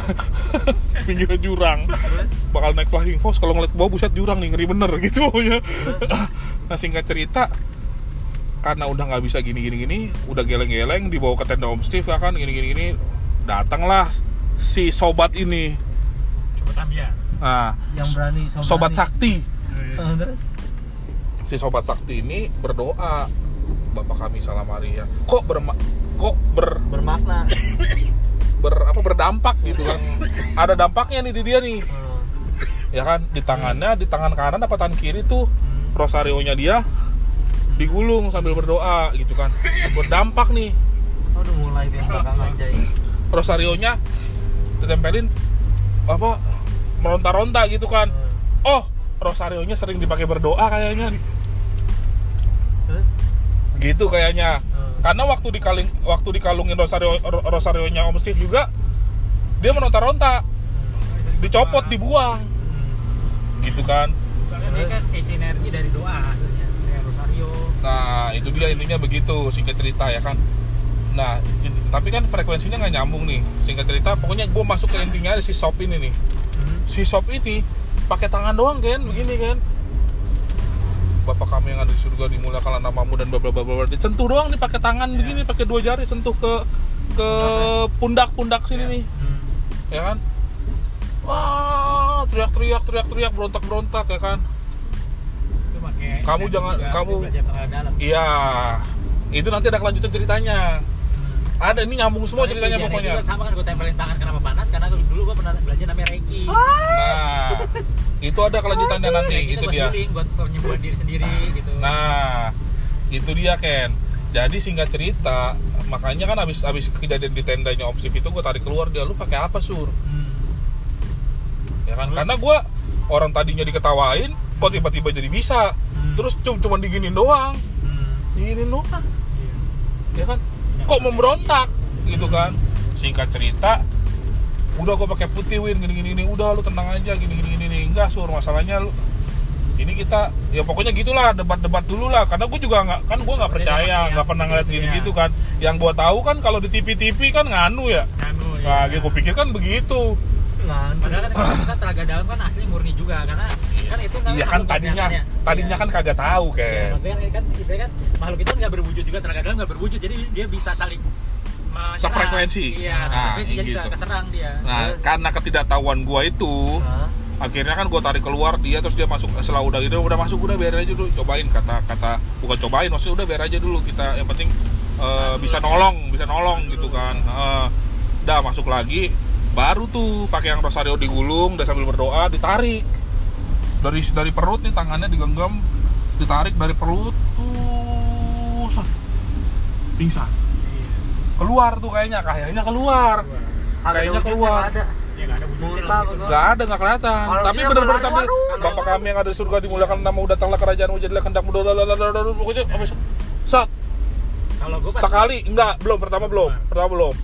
pinggir jurang Terus? bakal naik flying fox kalau ngeliat ke bawah buset jurang nih ngeri bener gitu pokoknya nah singkat cerita karena udah nggak bisa gini gini gini udah geleng-geleng dibawa ke tenda Om Steve ya kan gini gini gini datanglah si sobat ini. Coba tambia nah Yang berani sobat, sobat berani. sakti. Oh, terus? si sobat sakti ini berdoa Bapak kami salam Maria kok berma kok ber, Bermakna. ber apa berdampak gitu kan? Ada dampaknya nih di dia nih. Oh. ya kan? Di tangannya di tangan kanan apa tangan kiri tuh? Rosarionya dia digulung sambil berdoa gitu kan. Berdampak nih. Oh, udah mulai belakang anjay. rosarionya ditempelin apa meronta-ronta gitu kan. Oh rosarionya sering dipakai berdoa kayaknya. Terus? gitu kayaknya. Hmm. karena waktu dikaling waktu dikalungin rosario ro- rosarionya Om Steve juga dia meronta-ronta. Dicopot dibuang. Hmm. gitu kan. Soalnya dia kan isi energi dari doa. rosario nah itu dia intinya begitu singkat cerita ya kan? Nah tapi kan frekuensinya nggak nyambung nih. Singkat cerita pokoknya gue masuk ke intinya ada si shop ini nih. Hmm. si shop ini pakai tangan doang kan begini kan Bapak kami yang ada di surga dimulakanlah namamu dan bla bla bla disentuh doang nih pakai tangan begini pakai dua jari sentuh ke ke pundak-pundak sini nih. Hmm. ya kan? Wah teriak-teriak teriak-teriak berontak-berontak ya kan pakai Kamu jangan- juga, kamu- iya. Itu nanti ada kelanjutan ceritanya. Ada ini nyambung semua Soalnya ceritanya pokoknya. juga sama kan gue tempelin tangan kenapa panas? Karena dulu gue pernah belajar namanya reiki. Nah itu ada kelanjutannya nanti itu buat dia. healing, buat penyembuhan diri sendiri gitu. Nah, itu dia Ken. Jadi singkat cerita, makanya kan abis abis kejadian di tendanya Om Steve itu gue tarik keluar dia, lu pakai apa sur? Hmm. Ya kan? Karena gue orang tadinya diketawain, kok tiba-tiba jadi bisa. Hmm. Terus cuma cuma diginin doang, Hmm. diginin doang, Iya. ya kan? Kok memberontak, gitu kan? Singkat cerita, udah gue pakai putih win gini gini gini udah lu tenang aja gini gini gini. enggak sur masalahnya lu ini kita ya pokoknya gitulah debat-debat dulu lah karena gue juga nggak kan gue nggak percaya nggak pernah ya. ngeliat gini gitu kan yang gue tahu kan kalau di TV-TV kan nganu ya Anu, nah ya. gue pikir kan begitu Nah, Padahal kan tenaga dalam kan asli murni juga karena kan itu kan iya kan tadinya yang- tadinya kan kagak tahu Ya, kayak maksudnya kan, kan istilahnya kan makhluk itu nggak berwujud juga tenaga dalam nggak berwujud jadi dia bisa saling. Sefrekuensi. Iya, Nah, sefrekuensi jadi gitu. bisa keserang dia. nah karena ketidaktahuan gue itu Hah? akhirnya kan gue tarik keluar dia terus dia masuk setelah udah gitu udah masuk udah biar aja dulu cobain kata kata bukan cobain maksudnya udah biar aja dulu kita yang penting eh, bisa nolong bisa nolong gitu kan Eh, udah masuk lagi baru tuh pakai yang rosario digulung udah sambil berdoa ditarik dari dari perut nih tangannya digenggam ditarik dari perut tuh pingsan keluar tuh kayaknya kayaknya keluar Kayaknya ada wujudnya, keluar. nggak ada. Ya nggak ada wujudnya Muntah lah. apa gua? Gak ada, gak kelihatan. Kalau Tapi dia bener-bener berlari, sambil waduh, Bapak waduh. kami yang ada di surga dimuliakan namamu datanglah kerajaanmu jadilah kehendak pokoknya habis saat Kalau gue pas sekali enggak belum pertama belum pertama belum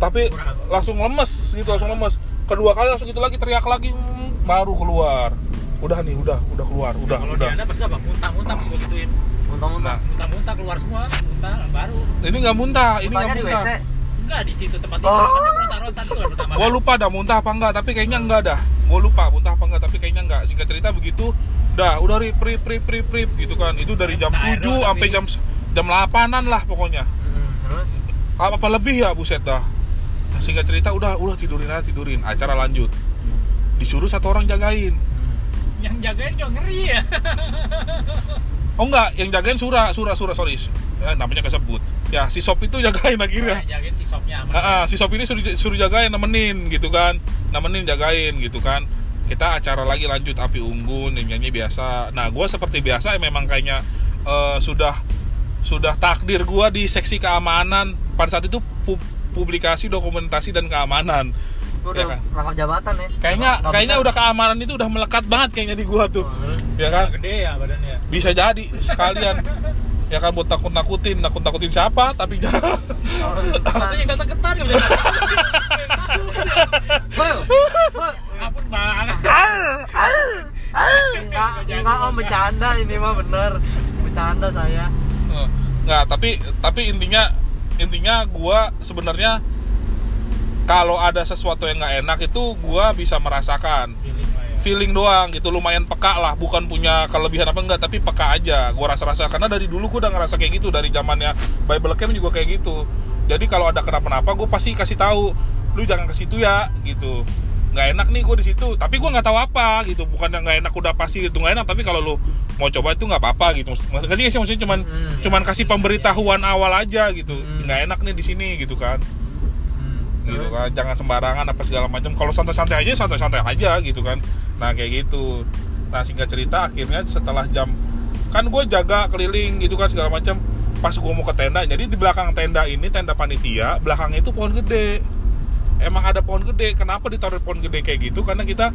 tapi langsung lemes gitu langsung lemes kedua kali langsung gitu lagi teriak lagi mm, baru keluar udah nih udah udah keluar udah kalau udah anda pasti apa muntah-muntah pas gue gituin Muntah-muntah. muntah-muntah keluar semua muntah baru ini nggak muntah ini nggak di muntah enggak di situ tempat itu Oh. kan dia ronta-ronta tuh pertama Gua lupa dah muntah apa enggak, tapi kayaknya enggak dah. Gua lupa muntah apa enggak, tapi kayaknya enggak. Singkat cerita begitu, dah udah rip rip rip rip rip gitu kan. Itu dari jam Nah, 7 aero, sampai tapi- jam jam 8-an lah pokoknya. Hmm, terus Apa, apa lebih ya buset dah. Nah, Singkat cerita udah udah tidurin aja tidurin. Acara lanjut. Disuruh satu orang jagain. yang jagain juga ngeri ya Oh enggak, yang jagain Sura, Sura, Sura, sorry. Ya, namanya kesebut. Ya, si Sop itu jagain akhirnya. jagain si sopnya aman Ah, ah, si Sop ini suruh, suruh jagain nemenin gitu kan nemenin jagain gitu kan kita acara lagi lanjut api unggun yang nyanyi biasa nah gue seperti biasa ya memang kayaknya eh, sudah sudah takdir gue di seksi keamanan pada saat itu publikasi dokumentasi dan keamanan. Lu Ya udah kan? rangkap jabatan ya? kayaknya Nggak kayaknya udah keamanan itu udah melekat banget kayaknya di gua tuh. Ya kan? Gede ya badannya. Bisa jadi sekalian. Ya kan buat takut nakutin nakut nakutin siapa? Tapi Oh, Satu yang datang ketar ya. Ampun banget Enggak, enggak om. Bercanda ini mah bener. Bercanda saya. Eh, nggak tapi tapi intinya intinya gua sebenarnya kalau ada sesuatu yang nggak enak itu gua bisa merasakan. Feeling ya. Feeling doang gitu lumayan peka lah bukan punya kelebihan apa enggak tapi peka aja gua rasa-rasa. Karena dari dulu gua udah ngerasa kayak gitu dari zamannya Bible Camp juga kayak gitu. Jadi kalau ada kenapa-napa gue pasti kasih tahu lu jangan ke situ ya gitu. Nggak enak nih gue di situ tapi gua nggak tahu apa gitu. Bukan yang nggak enak udah pasti itu nggak enak tapi kalau lu mau coba itu nggak apa-apa gitu. Ngerti sih maksudnya? Cuman Hmm, cuman kasih pemberitahuan awal aja gitu. Hmm. nggak enak nih di sini gitu kan. Hmm, gitu kan jangan sembarangan apa segala macam. Kalau santai-santai aja santai-santai aja gitu kan. Nah kayak gitu. Nah singkat cerita akhirnya setelah jam kan gue jaga keliling gitu kan segala macam. Pas gue mau ke tenda jadi di belakang tenda ini tenda panitia belakangnya itu pohon gede. Emang ada pohon gede. Kenapa ditaruh pohon gede kayak gitu? Karena kita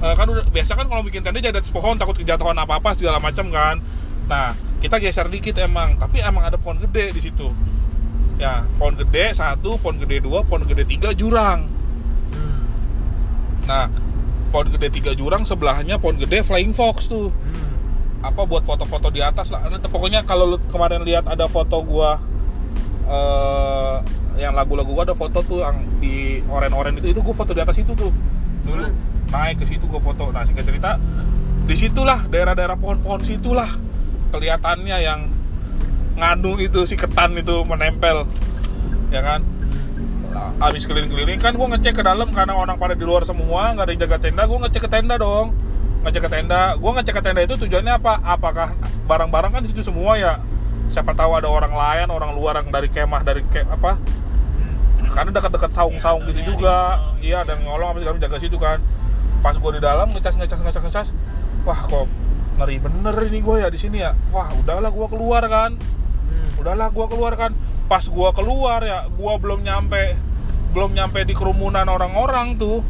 eh, kan udah biasa kan kalau bikin tenda jadi pohon takut kejatuhan apa apa segala macam kan. Nah kita geser dikit emang tapi emang ada pohon gede di situ. Ya pohon gede satu pohon gede dua pohon gede tiga jurang. Nah pohon gede tiga jurang sebelahnya pohon gede flying fox tuh. Apa buat foto-foto di atas lah. Nanti pokoknya kalau kemarin lihat ada foto gua eh yang lagu-lagu gua ada foto tuh yang di oren-oren itu itu gua foto di atas itu tuh. Dulu naik ke situ gua foto. Nah singkat cerita di situlah daerah-daerah pohon-pohon situlah kelihatannya yang nganu itu si ketan itu menempel. Ya kan? Nah, abis keliling-keliling kan gue ngecek ke dalam karena orang pada di luar semua nggak ada yang jaga tenda gue ngecek ke tenda dong. Ngecek ke tenda. Gue ngecek ke tenda itu tujuannya apa? Apakah barang-barang kan di situ semua ya? Siapa tahu ada orang lain orang luar yang dari kemah dari ke apa? Karena dekat-dekat saung-saung gitu juga. iya dan ngolong apa segala jaga situ kan pas gue di dalam ngecas ngecas ngecas ngecas. Wah kok ngeri bener ini gue ya di sini ya. Wah udahlah gue keluar kan. Hmm. udahlah gua keluar kan. Pas gua keluar ya gua belum nyampe belum nyampe di kerumunan orang-orang tuh.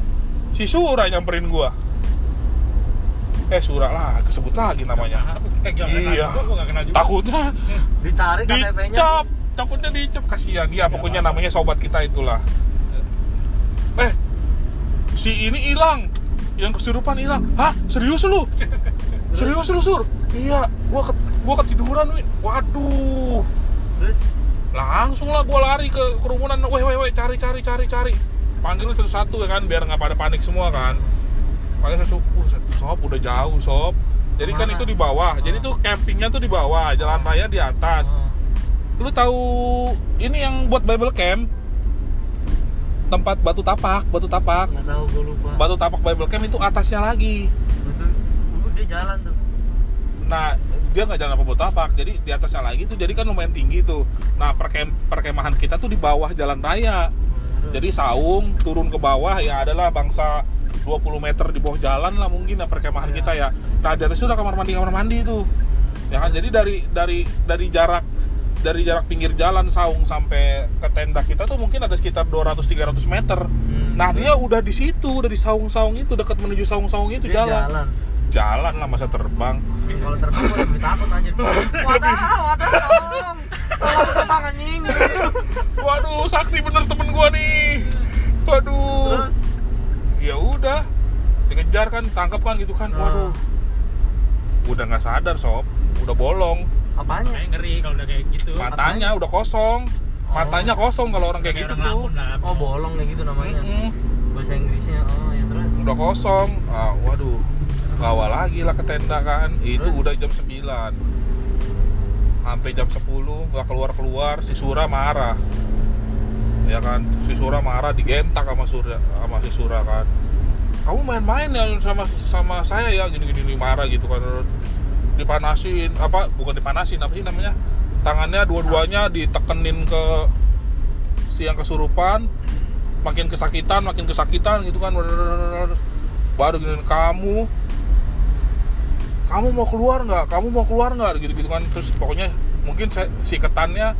Si Sura nyamperin gua. Eh Sura lah kesebut lagi namanya. Kita Iya. juga, gua gak kenal juga. Takutnya Dicari KTP-nya dicap takutnya dicap. Kasihan. Ya pokoknya namanya sobat kita itulah. Eh si ini hilang yang kesurupan hilang hah? Serius lu? Serius lu sur? Iya. Gua ke, gua ketiduran Win. waduh. Terus? Langsung lah gua lari ke kerumunan. Weh weh weh. Cari cari cari cari. Panggilin satu-satu ya kan biar nggak pada panik semua kan. Panggil satu uh, sob udah jauh sob jadi kan itu di bawah. Jadi tuh campingnya tuh di bawah jalan raya di atas. Oh, lu tahu ini yang buat Bible Camp tempat batu tapak batu tapak. Nggak tahu gue lupa. Batu tapak Bible Camp itu atasnya lagi. Betul. Dia jalan tuh. Nah dia nggak jalan apa batu tapak jadi di atasnya lagi tuh jadi kan lumayan tinggi tuh. Nah perkem perkemahan kita tuh di bawah jalan raya. Jadi saung turun ke bawah ya adalah bangsa 20 meter di bawah jalan lah mungkin ya perkemahan Iya. kita ya. Nah di atas itu udah kamar mandi kamar mandi tuh. Ya kan jadi dari dari dari jarak dari jarak pinggir jalan saung sampai ke tenda kita tuh mungkin ada sekitar 200-300 meter. Hmm. nah dia udah di situ udah di saung-saung itu dekat menuju saung-saung itu dia jalan. jalan. Jalan lah masa terbang. Kalau terbang gue lebih takut anjir wadah wadah tolong tolong terbang anjing. Waduh sakti bener temen gua nih. Waduh. Terus? Ya udah dikejar kan tangkap kan gitu kan. Ah. waduh. Udah nggak sadar sob. Udah bolong apanya? Kayak ngeri kalau udah kayak gitu. Matanya udah kosong. Matanya kosong kalau orang kayak gitu orang tuh. oh bolong nih gitu namanya. Mm-mm. bahasa Inggrisnya. Oh ya terus? Udah kosong. Ah, waduh. Bawa lagi lah ke tenda kan. Itu Terus? udah jam 9 sampai jam 10 nggak keluar keluar si Sura marah. Ya kan? Si Sura marah digentak sama Surya sama si Sura kan. Kamu main-main ya sama sama saya ya? Gini gini, marah gitu kan dipanasin apa bukan dipanasin apa sih namanya? Tangannya dua-duanya ditekenin ke si yang kesurupan makin kesakitan makin kesakitan gitu kan. Baru gini kamu kamu mau keluar nggak? Kamu mau keluar nggak? Gitu gitu kan. Terus pokoknya mungkin saya, si ketannya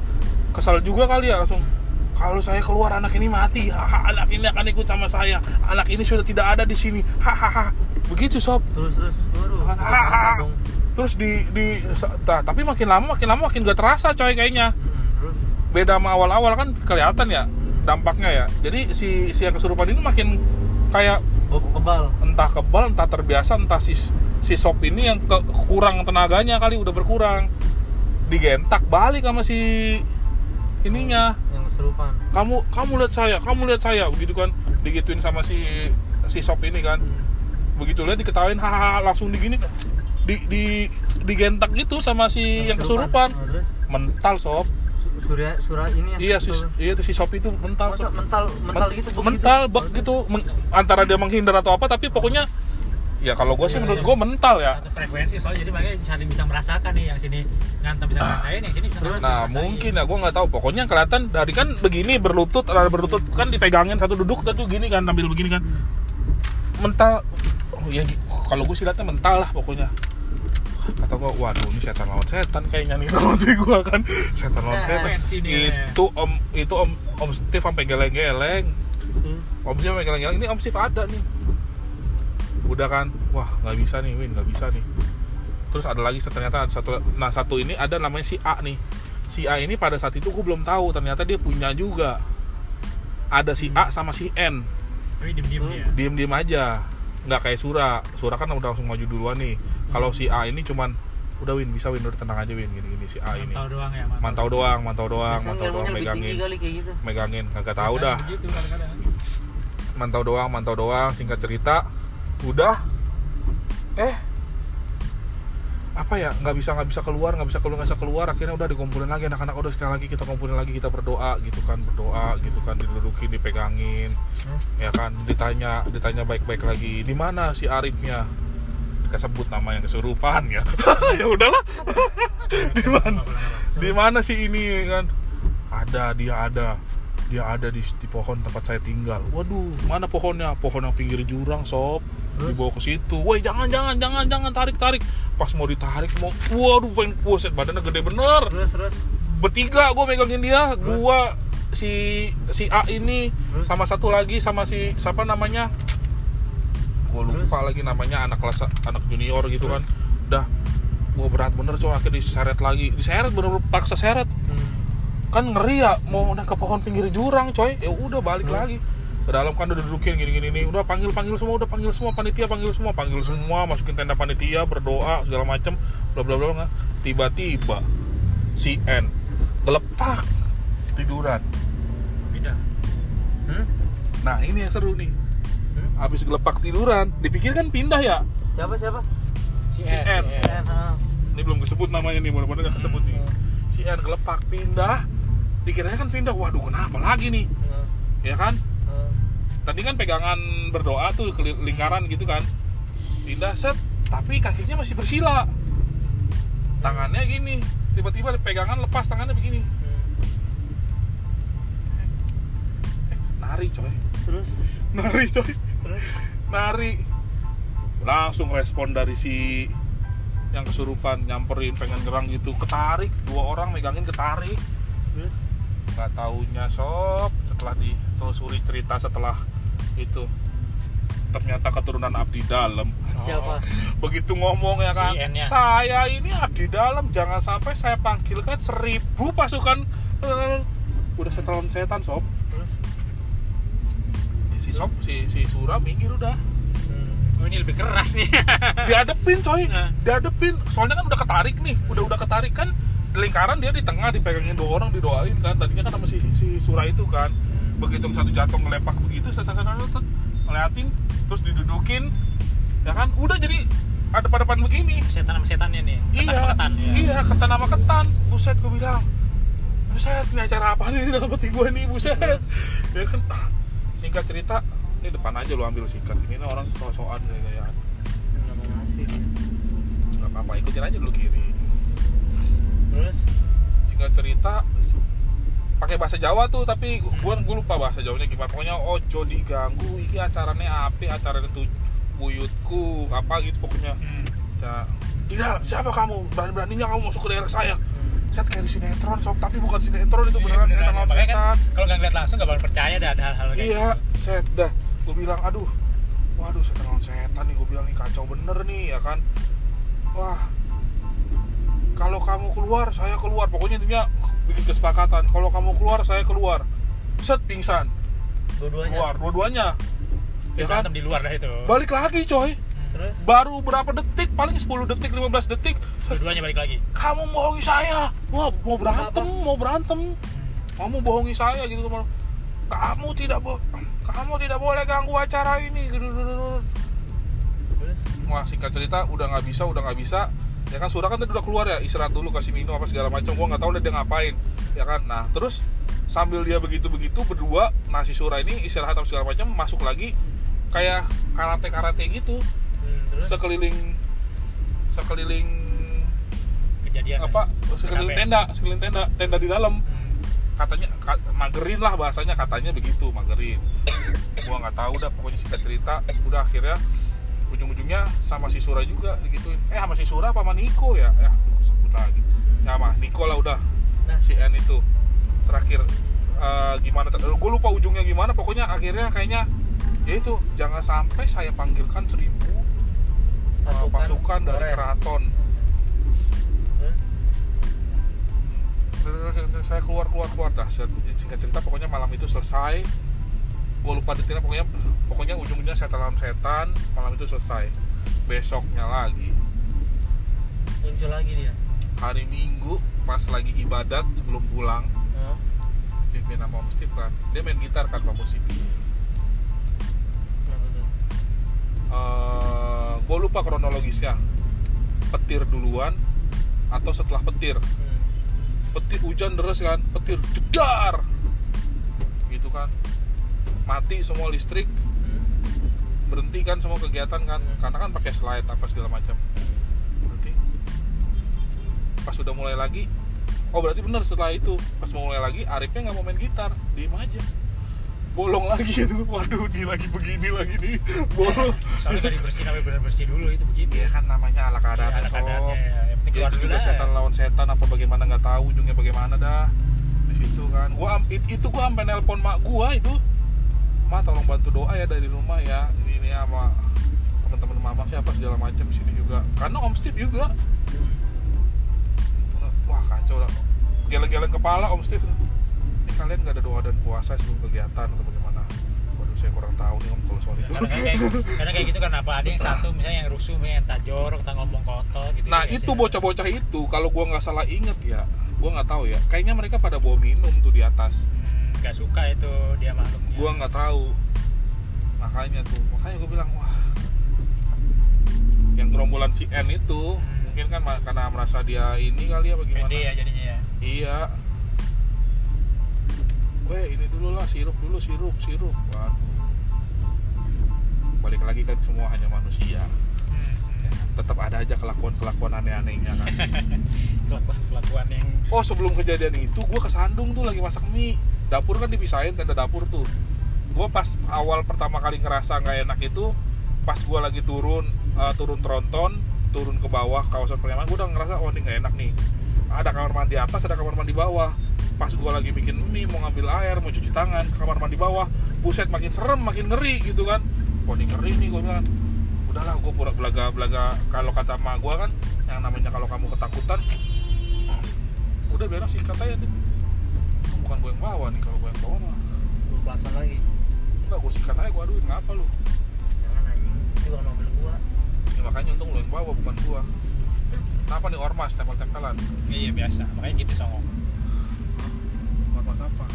kesal juga kali ya langsung kalau saya keluar anak ini mati. Haha anak ini akan ikut sama saya. Anak ini sudah tidak ada di sini. Hahaha. Begitu sob. Terus terus terus di di nah, tapi makin lama makin lama makin gak terasa coy kayaknya. Hmm, beda sama awal-awal kan kelihatan ya dampaknya ya. Jadi si si yang kesurupan ini makin kayak oh, kebal. entah kebal entah terbiasa entah si si sop ini yang ke, kurang tenaganya kali udah berkurang. Digentak balik sama si ininya. Yang kesurupan. Kamu kamu lihat saya kamu lihat saya begitu kan. Digituin sama si si sop ini kan. Begitu lihat diketawain hahaha langsung digini di di digentak gitu sama si yang kesurupan. Oh, mental sob. Su- surya surya ini ya iya si iya tuh si sop itu mental Masa sob. mental mental Men- gitu begitu? mental bak gitu. meng- antara dia menghindar atau apa tapi pokoknya ya kalau gue sih menurut gue mental ya. Satu frekuensi soalnya jadi makanya saling bisa merasakan nih yang sini ngantem bisa ngerasain yang sini bisa nah ngerasain. mungkin ya gue nggak tahu. Pokoknya kelihatan dari kan begini berlutut ada berlutut kan dipegangin satu duduk tuh gini kan tampil begini kan. Mental oh ya kalau gue sih liatnya mental lah pokoknya kata gue waduh ini setan lawan setan kayaknya nih hati gue kan. Setan lawan setan. Frekuensi nih, itu om itu om om Steve sampai geleng-geleng. Hmm. Om Steve sampai geleng-geleng ini Om Steve ada nih. Udah kan? Wah nggak bisa nih Win nggak bisa nih. Terus ada lagi ternyata ada satu nah satu ini ada namanya si A nih. Si A ini pada saat itu gue belum tahu ternyata dia punya juga. Ada si A sama si N. Tapi diem diem dia. Diem diem aja. Nggak kayak Sura. Sura kan udah langsung maju duluan nih kalau si A ini cuman udah Win bisa Win udah tenang aja Win gini gini. Si A ini. Mantau doang ya mantau. Doang mantau doang mantau doang megangin. gitu. Megangin kagak tahu dah. begitu mantau doang mantau doang singkat cerita. Udah. Eh. Apa ya? Nggak bisa nggak bisa keluar nggak bisa keluar nggak bisa keluar. Akhirnya udah dikumpulin lagi anak-anak. Udah sekali lagi kita kumpulin lagi kita berdoa gitu kan berdoa gitu kan didudukin dipegangin. Ya kan ditanya ditanya baik-baik lagi. Di mana si Arifnya kesebut nama yang kesurupan ya. Ya udahlah. Di mana di mana sih ini kan? Ada dia ada. Dia ada di, di pohon tempat saya tinggal. Waduh mana pohonnya? Pohon yang pinggir jurang sob. Dibawa ke situ. Woi jangan jangan jangan jangan. Tarik tarik. Pas mau ditarik mau waduh pengen buset badannya gede bener. Terus terus. Bertiga gue megangin dia. Gua si si A ini Terus? sama satu lagi sama si siapa namanya gue lupa lagi namanya anak kelas anak junior gitu kan. Udah gua berat bener coy akhirnya diseret lagi. Diseret bener paksa seret. Hmm. kan ngeri ya mau naik ke pohon pinggir jurang coy. Ya udah balik lagi. Ke dalam kan udah dudukin gini-gini nih. Udah panggil panggil semua udah panggil semua panitia panggil semua panggil semua masukin tenda panitia berdoa segala macem. Bla bla bla tiba-tiba si N gelepak tiduran. Pindah. Hmm? nah ini yang seru nih. Hmm? Habis gelepak tiduran. Dipikir kan pindah ya? Siapa siapa? Si N. N, ha. ini belum kesebut namanya nih mudah-mudahan nggak kesebut nih. Si N gelepak pindah. Dikiranya kan pindah. Waduh kenapa lagi nih? Hmm, ya kan? Hmm. tadi kan pegangan berdoa tuh ke lingkaran gitu kan. Pindah set. Tapi kakinya masih bersila. Tangannya gini. Tiba-tiba pegangan lepas tangannya begini. Eh, nari coy. Terus? Nari coy nari langsung respon dari si yang kesurupan nyamperin pengen gerang gitu. Ketarik dua orang megangin ketarik. Nggak taunya sob setelah ditelusuri cerita setelah itu ternyata keturunan abdi dalam siapa? begitu ngomong ya kan Si N-nya. saya ini abdi dalam jangan sampai saya panggilkan seribu pasukan. Eh, udah setelan setan sob si sob si si sura minggir udah. Hmm. Oh, ini lebih keras nih. diadepin coy. Nah. diadepin soalnya kan udah ketarik nih. Udah udah ketarik kan lingkaran dia di tengah dipegangin dua orang didoain kan. Tadinya kan sama si, si Sura itu kan. Begitu yang satu jatuh ngelepak begitu set, ngeliatin terus didudukin. Ya kan? Udah jadi ada pada depan begini. Setan sama setannya nih. Ketan iya. sama ketan ya. iya ketan sama ketan. Buset gue bilang. Buset ini acara apa nih? Dalam hati gue nih buset. Ya kan singkat cerita ini depan aja lu ambil sikat ini orang sosokan gaya-gayaan Nggak mau ngasih. nggak apa-apa ikutin aja dulu kiri. Terus? Singkat cerita pakai bahasa Jawa tuh tapi gua gua lupa bahasa Jawanya gimana. Pokoknya ojo diganggu iki acaranya apa acaranya tuh buyutku apa gitu pokoknya. Hmm. ya, tidak siapa kamu? Berani beraninya kamu masuk ke daerah saya saya kayak di sinetron sob. Tapi bukan sinetron itu Iya, beneran beneran. setan lawan kan setan. kalau nggak ngeliat langsung nggak bakal percaya dah ada hal-hal kayak iya gitu. set. Dah gue bilang aduh waduh setan lawan setan nih. Gue bilang nih kacau bener nih ya kan. Wah. Kalau kamu keluar saya keluar. Pokoknya intinya bikin kesepakatan. Kalau kamu keluar saya keluar. Set pingsan. Dua-duanya. keluar dua-duanya. Ya kan? di luar dah itu. balik lagi coy Terus? Baru berapa detik? Paling 10 detik 15 detik. Dua-duanya balik lagi. kamu bohongi saya. Wah mau berantem mau berantem. Kamu bohongi saya gitu teman kamu tidak bo kamu tidak boleh ganggu acara ini. Gitu wah singkat cerita udah nggak bisa udah nggak bisa. Ya kan Surah kan tadi udah keluar ya istirahat dulu kasih minum apa segala macam. Gua nggak tahu udah dia ngapain ya kan? Nah terus sambil dia begitu begitu berdua nasi Surah ini istirahat apa segala macam masuk lagi kayak karate karate gitu terus? Sekeliling sekeliling Kejadian. apa? sekeliling tenda sekeliling tenda tenda di dalam. Hmm. katanya ka- magerin lah bahasanya katanya begitu magerin. Gua nggak tahu dah pokoknya singkat cerita. Udah akhirnya ujung-ujungnya sama si Sura juga digituin. Eh sama si Sura apa sama Niko ya? Ya aduh, kesebut lagi. Ya sama Niko lah udah nah. si N itu. Terakhir eh, gimana gue lupa ujungnya gimana. Pokoknya akhirnya kayaknya ya itu jangan sampai saya panggilkan seribu eh, Pasukan pasukan dari keraton. Saya keluar keluar keluar. Dah singkat cerita pokoknya malam itu selesai. Gue lupa detailnya pokoknya pokoknya ujung-ujungnya setan lawan setan malam itu selesai. Besoknya lagi. Muncul lagi dia? Hari minggu pas lagi ibadat sebelum pulang Hah? pimpin sama Om Steve kan. Dia main gitar kan Pak musik gue Eh, lupa kronologisnya. Petir duluan atau setelah petir? Petir hujan deras kan? Petir jedar gitu kan. Mati semua listrik. Berhenti kan semua kegiatan kan? Hmm. karena kan pakai slide apa segala macam. Berarti pas sudah mulai lagi oh berarti benar setelah itu. Pas mau mulai lagi Arifnya nggak mau main gitar. Diem aja bolong lagi aduh waduh ini lagi begini lagi nih bolong. Soalnya gak dibersihin sampai bener bersih dulu itu begitu. ya kan namanya ala keadaan ada sob. kadarnya. Yang penting Ya, keluar itu juga setan lawan setan apa bagaimana nggak tahu ujungnya bagaimana dah. Di situ kan. Gua it- itu gua sampai nelpon mak gua itu. Ma tolong bantu doa ya dari rumah ya. Ini ini sama teman-teman mama siapa segala macam di sini juga. Karena om Steve juga. Wah kacau lah geleng-geleng kepala om Steve kalian nggak ada doa dan puasa sebelum kegiatan atau bagaimana? Waduh saya kurang tahu nih om kalau soal itu. Karena kayak karena kayak gitu kan apa? Ada yang satu misalnya yang rusuh yang tak jorok tak ngomong kotor gitu nah ya, itu bocah-bocah itu kalau gua nggak salah inget ya gua nggak tahu ya. Kayaknya mereka pada bawa minum tuh di atas. Hmm, nggak suka itu dia makhluknya gua nggak tahu. Makanya tuh makanya gua bilang wah. Yang gerombolan si N itu Hmm. mungkin kan karena merasa dia ini kali ya bagaimana? Pede ya jadinya ya? Iya Weh ini dulu lah sirup dulu sirup sirup. Waduh. balik lagi kan semua hanya manusia. Hmm. tetap ada aja kelakuan kelakuan aneh-anehnya kan. Kelakuan kelakuan yang oh sebelum kejadian itu gue kesandung tuh lagi masak mie. Dapur kan dipisahin tenda dapur tuh. Gue pas awal pertama kali ngerasa nggak enak itu pas gue lagi turun eh, turun tronton turun ke bawah kawasan Pariaman gue udah ngerasa oh ini nggak enak nih ada kamar mandi atas ada kamar mandi bawah. Pas gue lagi bikin mie mau ngambil air mau cuci tangan ke kamar mandi bawah. Buset makin serem makin ngeri gitu kan. Oh ini ngeri nih gue bilang. Udahlah gue pura belaga belaga kalau kata emak gue kan yang namanya kalau kamu ketakutan udah beres sih katanya deh. Bukan gue yang bawa nih kalau gue yang bawa mah. Lu pasang lagi. enggak gue sikat aja gue aduin ngapa lu? Jangan anjing. Itu kalau mobil gua. ya makanya untung lu yang bawa bukan gua kenapa nih ormas tempel-tempelan iya biasa. Makanya gitu songong ormas apa.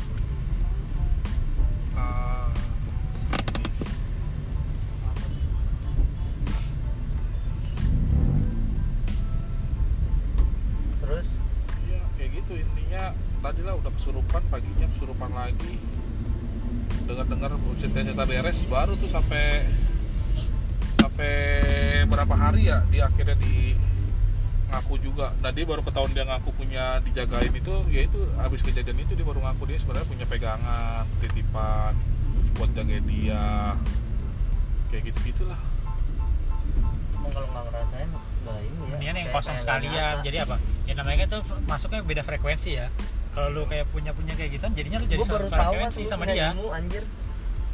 Apa nih? Terus? Iya, kayak gitu. Intinya tadi lah udah kesurupan paginya kesurupan lagi. Dengar-dengar cerita-cerita beres baru tuh sampai sampai berapa hari ya dia akhirnya di ngaku juga nah dia baru ketahuan dia ngaku punya dijagain itu ya itu habis kejadian itu dia baru ngaku dia sebenarnya punya pegangan titipan buat jaga dia kayak gitu gitulah emang kalau nggak ngerasain nggak ini ya. Mendingan yang kosong sekalian nyata. jadi apa ya namanya tuh masuknya beda frekuensi ya kalau lu kayak punya punya kayak gitu jadinya lu jadi Gua satu baru tahu kan frekuensi sama dia ilmu, anjir.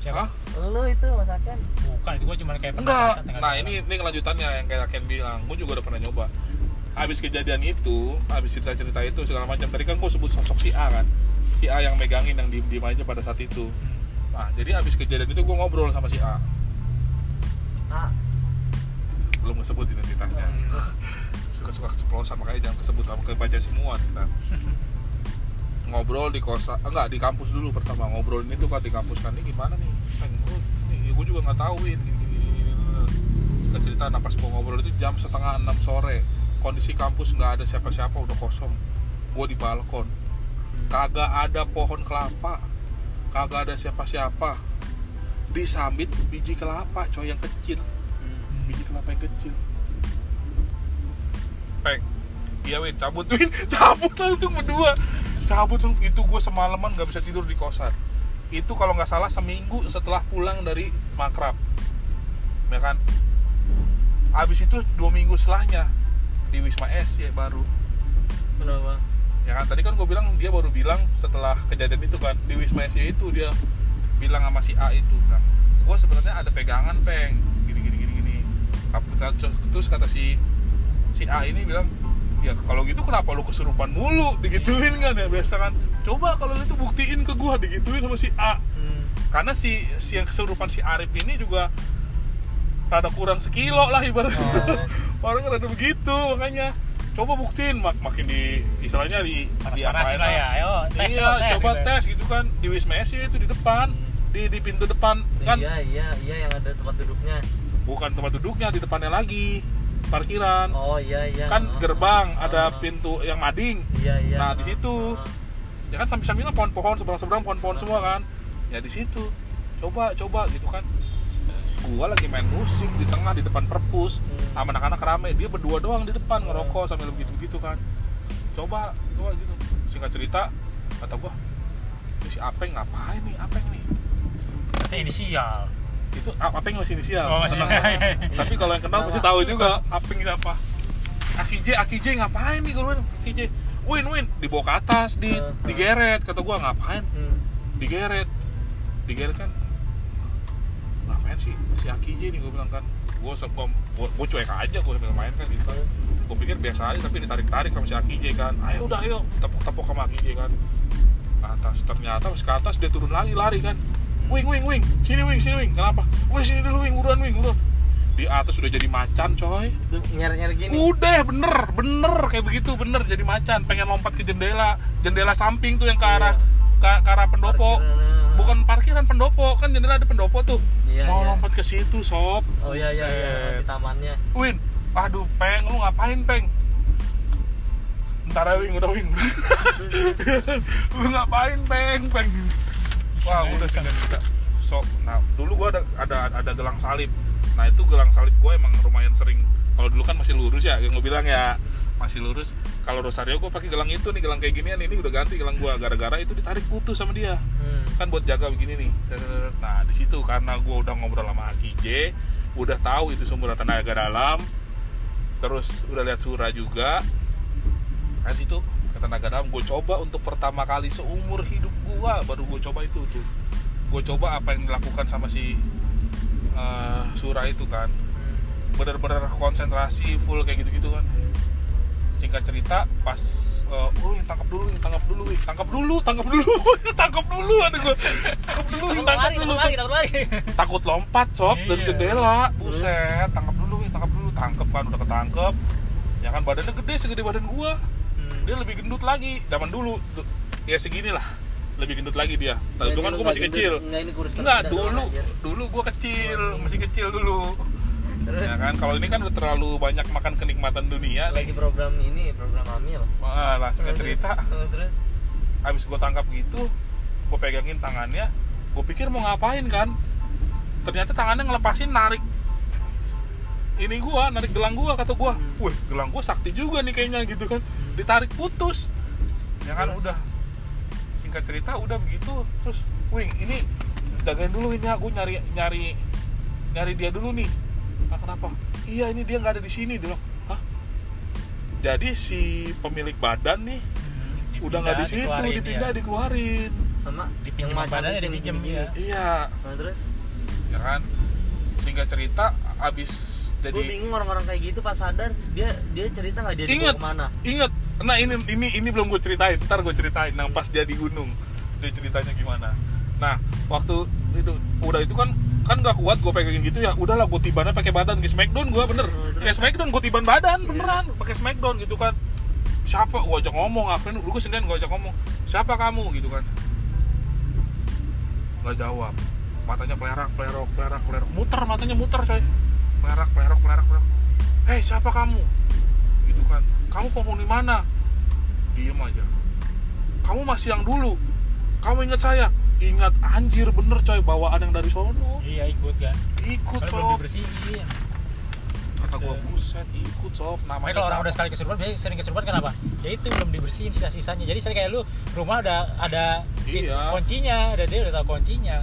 siapa Hah? Lu itu masakan. bukan itu gua cuma kayak Enggak. tengah Nah ini ini kelanjutannya yang kayak Ken bilang. Gue juga udah pernah nyoba. Habis kejadian itu, habis cerita-cerita itu segala macam. Tadi kan gue sebut sosok si A kan. Si A yang megangin yang diem diem aja pada saat itu. Nah jadi habis kejadian itu gue ngobrol sama si A. Ah, Belum disebut identitasnya. Suka-suka keceplosan makanya jangan kesebut sama kebaca semua kita. ngobrol di kosa enggak di kampus dulu pertama ngobrolin itu kan di kampus kan ini gimana nih Peng, oh, nih gue juga nggak tahu Win gini gini gini, gini, gini. Kita cerita nah pas gue ngobrol itu jam setengah enam sore kondisi kampus nggak ada siapa-siapa udah kosong. Gue di balkon. Kagak ada pohon kelapa. Kagak ada siapa-siapa. Disambit biji kelapa coy yang kecil. Hmm. biji kelapa yang kecil. Peng iya Win. Cabut Win. Cabut langsung berdua. Cabut langsung. Itu gue semalaman gak bisa tidur di kosan. Itu kalau nggak salah seminggu setelah pulang dari makrab. Ya kan? Abis itu dua minggu setelahnya di Wisma S ya baru. Kenapa? ya kan tadi kan gue bilang dia baru bilang setelah kejadian itu kan di Wisma S itu dia bilang sama si A itu nah gue sebenarnya ada pegangan peng. Gini gini gini gini. Terus kata si si A ini bilang ya kalau gitu kenapa lu kesurupan mulu? Digituin kan ya biasa kan. Coba kalau lu itu buktiin ke gua digituin sama si A. Hmm. karena si si yang kesurupan si Arif ini juga rada kurang sekilo lah ibaratnya Oh. orang rada begitu makanya coba buktiin mak makin di istilahnya di panas-panasin diapain lah ya ayo tes iya coba tes coba gitu. tes gitu kan di Wisma S itu di depan di di pintu depan kan Iya, iya, iya yang ada tempat duduknya. bukan tempat duduknya di depannya lagi parkiran Oh, iya, iya. kan Oh, gerbang oh, ada oh. pintu yang mading Iya, iya. Nah, di situ. oh, oh. ya kan samping-sampingnya pohon-pohon seberang-seberang pohon-pohon semua kan ya di situ coba coba gitu kan gua lagi main musik di tengah di depan perpus. Hmm. sama anak-anak rame. Dia berdua doang di depan ngerokok sambil begitu begitu kan. Coba coba gitu. Singkat cerita kata gua "Ini si Apeng ngapain nih? Apeng nih? Katanya inisial. Itu Apeng masih inisial. Oh, masih. Tenang. tapi kalau yang kenal pasti tahu juga Apeng ini apa. Aki J Aki J ngapain nih gue Aki J Win Win dibawa ke atas di uh. digeret. Kata gua ngapain? Hmm. digeret. Digeret kan ngapain sih si Aki J nih gue bilang kan. Gue gua, gua, gua cuek aja gue sambil main kan gitu. Gue pikir biasa aja tapi ditarik tarik sama si Aki J kan. Ayo udah ayo tepuk tepuk sama Aki J kan. Atas ternyata pas ke atas dia turun lagi lari kan. Wing wing wing sini wing sini wing kenapa? Udah sini dulu wing buruan wing buruan di atas udah jadi macan coy. Nyari-nyari gini. Udah bener bener kayak begitu bener jadi macan. Pengen lompat ke jendela jendela samping tuh yang ke arah ke, ke arah pendopo. Parkiran. bukan parkiran pendopo kan jendela ada pendopo tuh Iya, mau iya. lompat ke situ sob. Oh iya iya iya. Di tamannya. Win, aduh peng, lu ngapain peng? Ntar ya wing, udah wing Lu ngapain peng, peng? Wah udah sih udah So, nah dulu gua ada ada ada gelang salib. Nah itu gelang salib gua emang lumayan sering. Kalau dulu kan masih lurus ya, yang gue bilang ya masih lurus. Kalau Rosario gua pakai gelang itu nih, gelang kayak ginian ini udah ganti gelang gua. Gara-gara itu ditarik putus sama dia. Hmm. kan buat jaga begini nih. Nah di situ karena gue udah ngobrol sama Aki J udah tahu itu sumber tenaga dalam. Terus udah lihat surah juga. Kan itu tenaga dalam gue coba untuk pertama kali seumur hidup gue baru gue coba itu tuh. Gue coba apa yang dilakukan sama si eh, surah itu kan. Hmm. bener-bener konsentrasi full kayak gitu-gitu kan singkat cerita pas uh, oh yang tangkap dulu yang tangkap dulu tangkap dulu tangkap dulu tangkap dulu ada gue tangkap dulu tangkap dulu takut lagi takut lagi. Takut lompat sob dari Iya. jendela. Buset tangkap dulu tangkap dulu. Tangkep kan udah ketangkep. Ya kan badannya gede segede badan gua. Hmm. dia lebih gendut lagi zaman dulu. Ya segini lah lebih gendut lagi dia. Tapi dulu kan gua masih kecil. Enggak ini kurus Enggak, dulu dulu gua kecil, masih kecil dulu. Terus Ya kan, kalau ini kan udah terlalu banyak makan kenikmatan dunia. lagi program ini program hamil. Wah, lah singkat cerita, Terus, terus. habis gua tangkap gitu, gua pegangin tangannya, gua pikir mau ngapain kan? Ternyata tangannya ngelepasin narik ini gua, narik gelang gua kata gua. Hmm. Wih, gelang gua sakti juga nih kayaknya gitu kan. Ditarik putus. Ya kan Terus? udah. Singkat cerita udah begitu, terus wing ini jagain dulu ini aku nyari nyari nyari dia dulu nih. Ah, kenapa? Iya ini dia nggak ada di sini dia bilang. Hah? Jadi si pemilik badan nih Hmm, udah nggak di situ, dikeluarin, dipindah ya. dikeluarin. sama macam badannya, dipinjem, gini-gini. iya. Iya, Nah, terus ya kan. Singkat cerita abis gue jadi bingung orang-orang kayak gitu pas sadar dia dia cerita nggak dia dibawa Ingat. ke mana inget nah ini ini ini belum gue ceritain ntar gue ceritain nah pas dia di gunung dia ceritanya gimana nah waktu itu udah itu kan kan nggak kuat gue pegangin gitu ya. Udahlah gue tibannya pakai badan. Ke smackdown gue bener. Oh, terus? kayak smackdown gue tiban badan beneran. Pakai smackdown gitu kan. Siapa? Gue ajak ngomong apa dulu gue sendirian gue ajak ngomong. Siapa kamu? Gitu kan. Nggak jawab. Matanya pelerak pelerok pelerak pelerok muter matanya muter coy. Pelerak pelerok pelerak pelerok hei siapa kamu? Gitu kan. Kamu penghuni mana? Diem aja. Kamu masih yang dulu. Kamu ingat saya ingat anjir bener coy bawaan yang dari sono. Iya ikut kan? Ikut soalnya belum dibersihin. Kata gua buset ikut sob. Namanya kalau orang udah sekali kesurupan, biasanya sering kesurupan kenapa? Ya itu belum dibersihin sisa-sisanya. Jadi saya kayak lu rumah ada ada Iya. kuncinya, ada dia udah tahu kuncinya.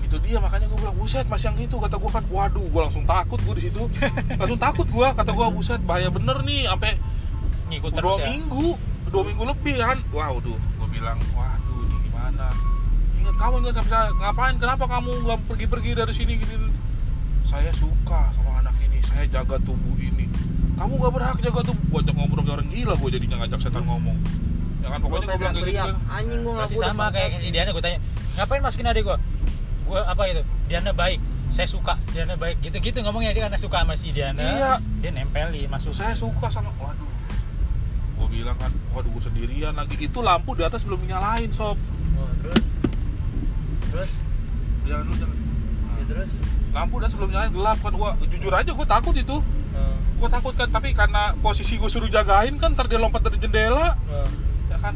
itu dia makanya gue bilang buset mas yang itu kata gue kan. Waduh gue langsung takut gue di situ. Langsung takut gue kata gue buset bahaya bener nih sampai Ngikut dua terus ya. minggu dua minggu lebih kan. Wow tuh gue bilang waduh ini gimana kamu sama saya ngapain kenapa kamu nggak pergi-pergi dari sini gini saya suka sama anak ini saya jaga tubuh ini kamu nggak berhak jaga tubuh gue ajak ngobrol kayak orang gila gue jadinya ngajak setan ngomong ya kan pokoknya gue bilang kayak gitu kan. anjing gue Berarti sama kayak si Diana gue tanya, ngapain masukin adik gue? Gue apa gitu? Diana baik, saya suka. Diana baik, gitu-gitu ngomongnya dia karena suka sama si Diana. Iya. Dia nempelin masuk. saya suka sama waduh gue bilang kan waduh gue sendirian lagi itu lampu di atas belum nyalain sob oh, terus terus? Jangan lu jangan ya, terus? Lampu dan sebelum nyalain gelap kan. Gua jujur aja gue takut itu. Oh, gue takut kan tapi karena posisi gue suruh jagain kan ntar dia lompat dari jendela. Oh. ya kan?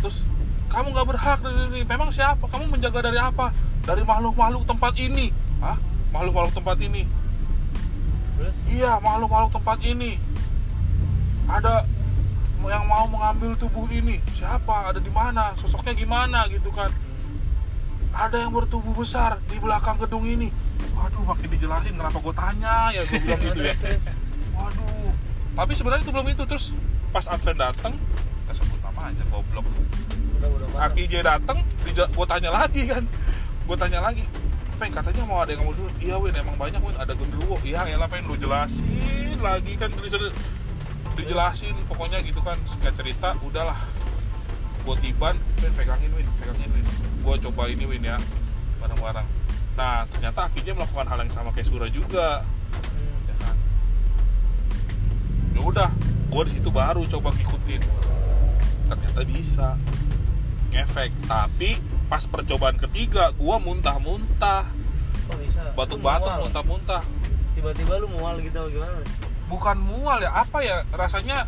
Terus kamu nggak berhak dari memang siapa? Kamu menjaga dari apa? Dari makhluk-makhluk tempat ini. Hah? makhluk-makhluk tempat ini. Terus? Iya makhluk-makhluk tempat ini. Ada yang mau mengambil tubuh ini? Siapa? Ada di mana? Sosoknya gimana gitu kan? Ada yang bertubuh besar di belakang gedung ini. Waduh makin dijelasin kenapa gue tanya? Ya gue bilang gitu ya. Waduh. Tapi sebenarnya itu belum itu. Terus pas Advent datang kita sebut goblok. Udah banget. Aki J datang gue tanya lagi kan. Gue tanya lagi Peng katanya mau ada yang mau dulu iya Win emang banyak Win. Ada genderuwo. Iya elah pengen lu jelasin lagi kan dijelasin pokoknya gitu kan singkat cerita udahlah. Gue tiban Win pegangin Win pegangin Win. Gue coba ini Win ya bareng-bareng. Nah ternyata akhirnya melakukan hal yang sama kayak Sura juga. Ya kan? Ya udah gue di situ baru coba ngikutin. Ternyata bisa. Ngefek. Tapi pas percobaan ketiga gue muntah-muntah. Batuk-batuk muntah-muntah. Tiba-tiba lu mual gitu gimana? Bukan mual ya apa ya rasanya?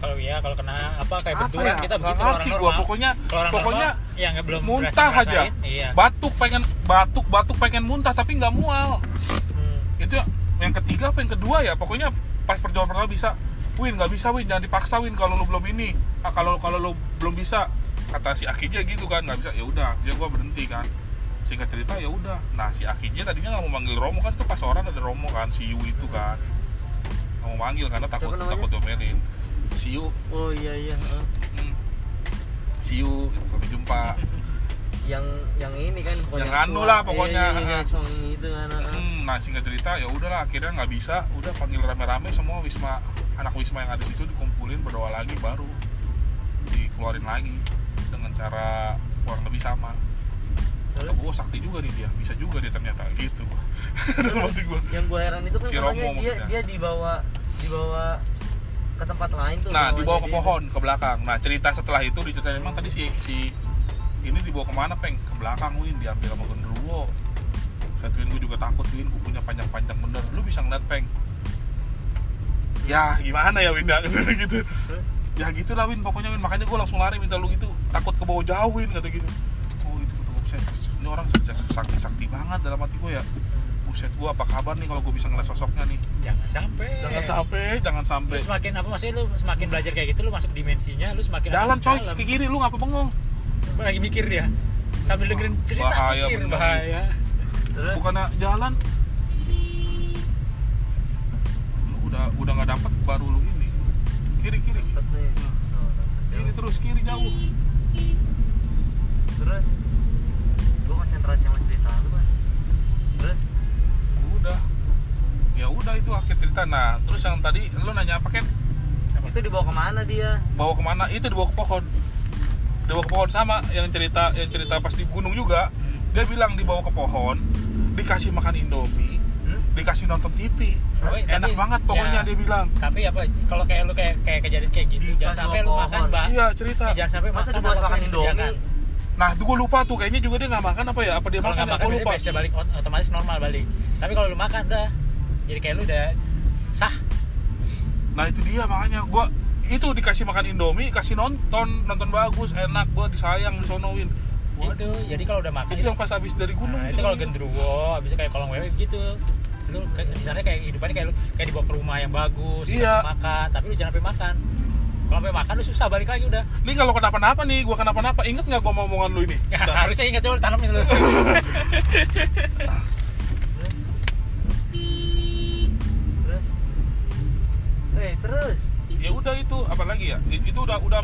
Kalau ya kalau kena apa kayak apa benturan ya? kita begitu ngerti orang gua normal. pokoknya orang pokoknya normal, yang nggak belum muntah aja. iya. Batuk pengen batuk batuk pengen muntah tapi nggak mual. Hmm. itu yang ketiga apa yang kedua ya? Pokoknya pas percobaan pertama bisa Win nggak bisa Win jangan dipaksa Win kalau lu belum ini. Ah, kalau kalau lu belum bisa kata si Akija gitu kan nggak bisa ya udah dia gua berhenti kan singkat cerita ya udah. Nah si Akija tadinya nggak mau manggil Romo kan itu pas orang ada Romo kan si Yu itu kan. Nggak mau manggil karena takut takut domelin si Yu. Oh iya iya. heeh. hmm. si Yu sampai jumpa. Yang yang ini kan pokoknya Yang anu lah pokoknya, Iya, iya, iya, itu kan. Hmm, nah singkat cerita ya udahlah akhirnya nggak bisa. Udah panggil rame-rame semua wisma anak wisma yang ada di situ dikumpulin berdoa lagi baru dikeluarin lagi dengan cara kurang lebih sama Terus gue sakti juga nih dia. Bisa juga dia ternyata. Gitu. Hati gue yang gue heran itu kan Si Romo dia dia dibawa dibawa ke tempat lain tuh. nah dibawa ke pohon ke belakang. Nah cerita setelah itu diceritain emang tadi si si ini dibawa ke mana peng? Ke belakang win. Diambil sama genderuwo. Saat Win gue juga takut Win. Kukunya panjang-panjang bener. Lu bisa ngeliat peng. Ya gimana ya Win? Ya gitu. Terus? ya gitulah Win. Pokoknya Win makanya gue langsung lari minta lu gitu. Takut ke bawah jauh Win kata gitu ini orang sakti sakti banget dalam hati gue ya. Buset gue apa kabar nih kalau gue bisa ngeliat sosoknya nih? Jangan sampai. Jangan sampai jangan lu sampai semakin apa maksudnya lu semakin belajar kayak gitu lu masuk dimensinya lu semakin jalan masuk coy dalam. ke kiri lu ngapa bengong? Lagi mikir dia. Sambil dengerin cerita Bahaya mikir bener. bahaya. Terus bukannya jalan? Lu udah udah nggak dapet baru lu ini. Kiri kiri. Kiri terus kiri jauh. Terus konsentrasi sama cerita lu mas. Terus? Udah. Ya udah itu akhir cerita. Nah terus yang tadi lu nanya apa kan itu dibawa ke mana dia? bawa ke mana? Itu dibawa ke pohon. Dibawa ke pohon sama yang cerita yang cerita pas di gunung juga. Dia bilang dibawa ke pohon dikasih makan indomie Hmm? dikasih nonton TV Oh, enak tapi- banget pokoknya ya. dia bilang. Tapi apa kalau kayak lu kayak kayak kejadian kayak gitu jangan sampai lu makan mbak. Iya cerita. Jangan sampai Masa makan dibawa makan. Indomie? Nah itu gue lupa tuh kayaknya juga dia nggak makan apa ya? Apa dia kalau makan nggak ya makan lupa. biasa balik ot- otomatis normal balik. Tapi kalau lu makan dah. Jadi kayak lu udah sah. Nah itu dia makanya. Gue itu dikasih makan indomie kasih nonton. Nonton bagus enak gue disayang disonoin. Waduh. itu jadi kalau udah makan itu yang pas habis dari gunung nah, itu kalau gendruwo habis itu kayak kolong wewe gitu. Lu di sana kayak hidupannya kayak lu kayak dibawa ke rumah yang bagus Iya. dikasih makan tapi lu jangan sampai makan kalau sampai makan lu susah balik lagi udah ini kalau kenapa-napa nih gue kenapa-napa inget nggak gue mau omongan lu ini ya, harusnya ingat coba tanamin lu Terus? Eh terus? ya udah itu apalagi ya itu udah udah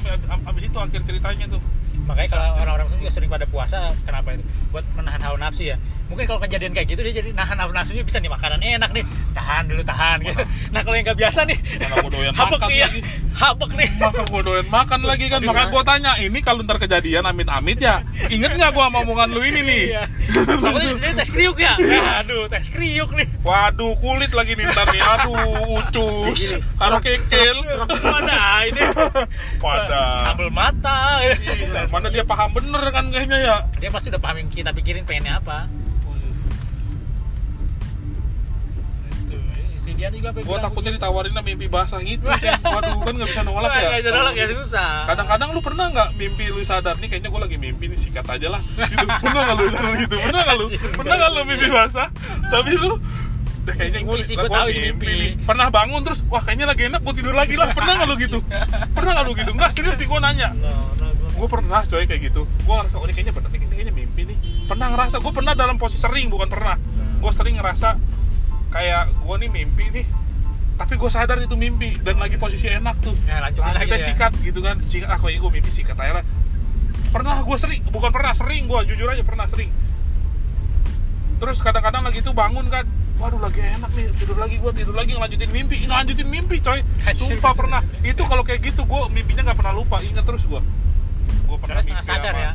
abis itu akhir ceritanya tuh makanya kalau orang-orang juga sering pada puasa kenapa itu? Buat menahan hawa nafsu ya. Mungkin kalau kejadian kayak gitu dia jadi nahan hawa nafsunya bisa nih makanan enak nih. Tahan dulu tahan gitu. Nah kalau yang nggak biasa nih habek nih ya. habek nih. Maka gue doyan makan lagi kan? Makanya gue tanya ini kalau ntar kejadian amit-amit ya inget nggak gue sama omongan lu ini nih? Iya. Takutnya ini tes kriuk ya. Ya, aduh tes kriuk nih. Waduh kulit lagi nih ntar nih. Aduh ucus. Karo kekil mana ini. Pada sambal mata mana dia paham bener kan kayaknya ya? Dia pasti udah paham yang kita pikirin pengennya apa. Itu, si Dian juga apa gue takutnya ditawarin sama mimpi basah gitu Sen. waduh kan nggak bisa nolak ya. nggak bisa nolak ya susah. Kadang-kadang lu pernah nggak mimpi lu sadar nih kayaknya gue lagi mimpi nih sikat aja lah. Gitu. Pernah nggak lu gitu? Pernah nggak lu? Pernah nggak lu mimpi basah? Tapi lu Udah kayaknya gue Mimpi sih, gua tahu ini mimpi. nih. Pernah bangun terus, wah kayaknya lagi enak, gue tidur lagi lah. Pernah nggak lu gitu? Pernah nggak lu gitu? Enggak serius nih gue nanya. Gue pernah coy kayak gitu. Gue ngerasa, oh ini kayaknya bener nih, kayaknya mimpi nih. Pernah ngerasa, gue pernah dalam posisi sering, bukan pernah. Gue sering ngerasa kayak gue nih mimpi nih, tapi gue sadar itu mimpi dan lagi posisi enak tuh. Ya, lanjutin Nah, lagi kita ya. sikat gitu kan, sikat. Ah, kayaknya gue mimpi sikat aja lah. Pernah gue sering, bukan pernah sering gue jujur aja pernah sering. Terus kadang-kadang lagi itu bangun kan, waduh lagi enak nih tidur lagi gua tidur lagi ngelanjutin mimpi ngelanjutin mimpi coy sumpah pernah itu kalau kayak gitu gua mimpinya nggak pernah lupa ingat terus gua gua pernah setengah mimpi sadar sama- ya.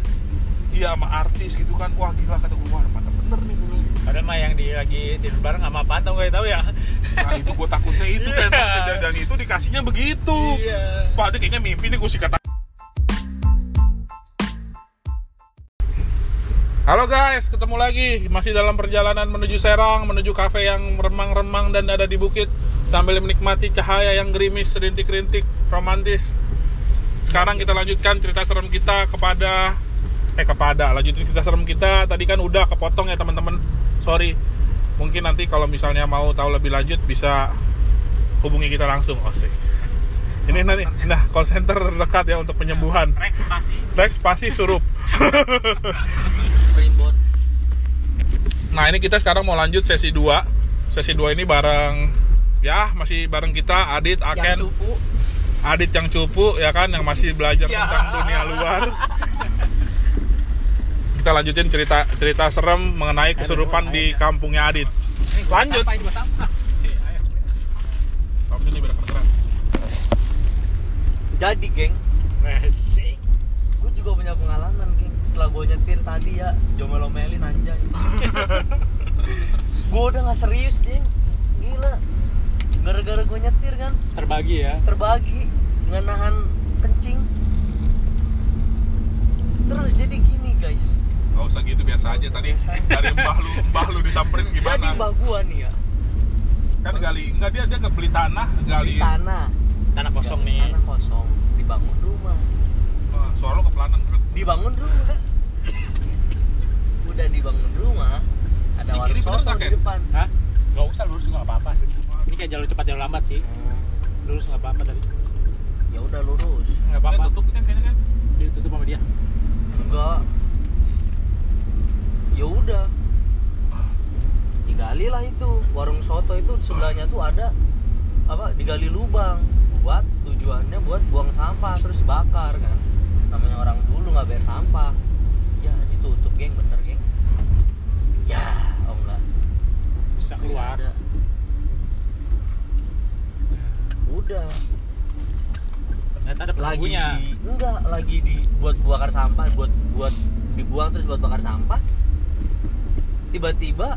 iya sama artis gitu kan wah gila kata gua wah mantap bener nih bilang. Padahal mah yang di lagi tidur bareng sama pantau gak tahu ya. nah itu gua takutnya itu pas Iya. kejadian itu dikasihnya begitu Iya. Pak, kayaknya mimpi nih gue sih Halo guys, ketemu lagi masih dalam perjalanan menuju Serang, menuju kafe yang remang-remang dan ada di bukit sambil menikmati cahaya yang gerimis, rintik-rintik, romantis. Sekarang kita lanjutkan cerita serem kita kepada eh kepada lanjutin cerita serem kita tadi kan udah kepotong ya teman-teman. Sorry. Mungkin nanti kalau misalnya mau tahu lebih lanjut bisa hubungi kita langsung. Oh, sih. Ini nanti, nah call center dekat ya untuk penyembuhan. Rex pasti. Rex pasti surup. primbon Nah ini kita sekarang mau lanjut sesi 2 Sesi 2 ini bareng Ya masih bareng kita Adit, yang Aken. cupu. Adit yang cupu ya kan Yang masih belajar Ya. tentang dunia luar. Kita lanjutin cerita cerita serem mengenai kesurupan di kampungnya Adit. Lanjut. jadi geng. Gue juga punya pengalaman geng setelah gue nyetir tadi ya jomel-omelin anjay. Gue udah nggak serius geng gila. Gara-gara gue nyetir kan? Terbagi ya. terbagi. Nggak nahan kencing. Terus jadi gini guys. Gak usah gitu biasa aja. Tadi Dari mbah lu, mbah lu disamperin jadi gimana? mbak gue nih ya. Kan gali, enggak dia aja nggak beli tanah Gali tanah. Tanah kosong nih. tanah kosong. Dibangun rumah. Wah, Suara lu kepelanan dibangun rumah udah dibangun rumah ada warung soto nggak, di depan Hah? Gak usah lurus juga gak apa-apa sih. Ini kayak jalur cepat jalur lambat sih. Lurus gak apa-apa tadi. ya udah lurus Gak Apa apa-apa. tutup kan kayaknya kan Ditutup sama dia. enggak ya udah digali lah itu warung soto itu sebelahnya tuh ada apa digali lubang buat tujuannya buat buang sampah terus bakar kan namanya orang dulu nggak bayar sampah. Ya ditutup geng bener geng. Ya oh enggak Bisa keluar. ada. udah. Ternyata ada lagi di enggak lagi di buat bakar sampah buat buat dibuang terus buat bakar sampah. Tiba-tiba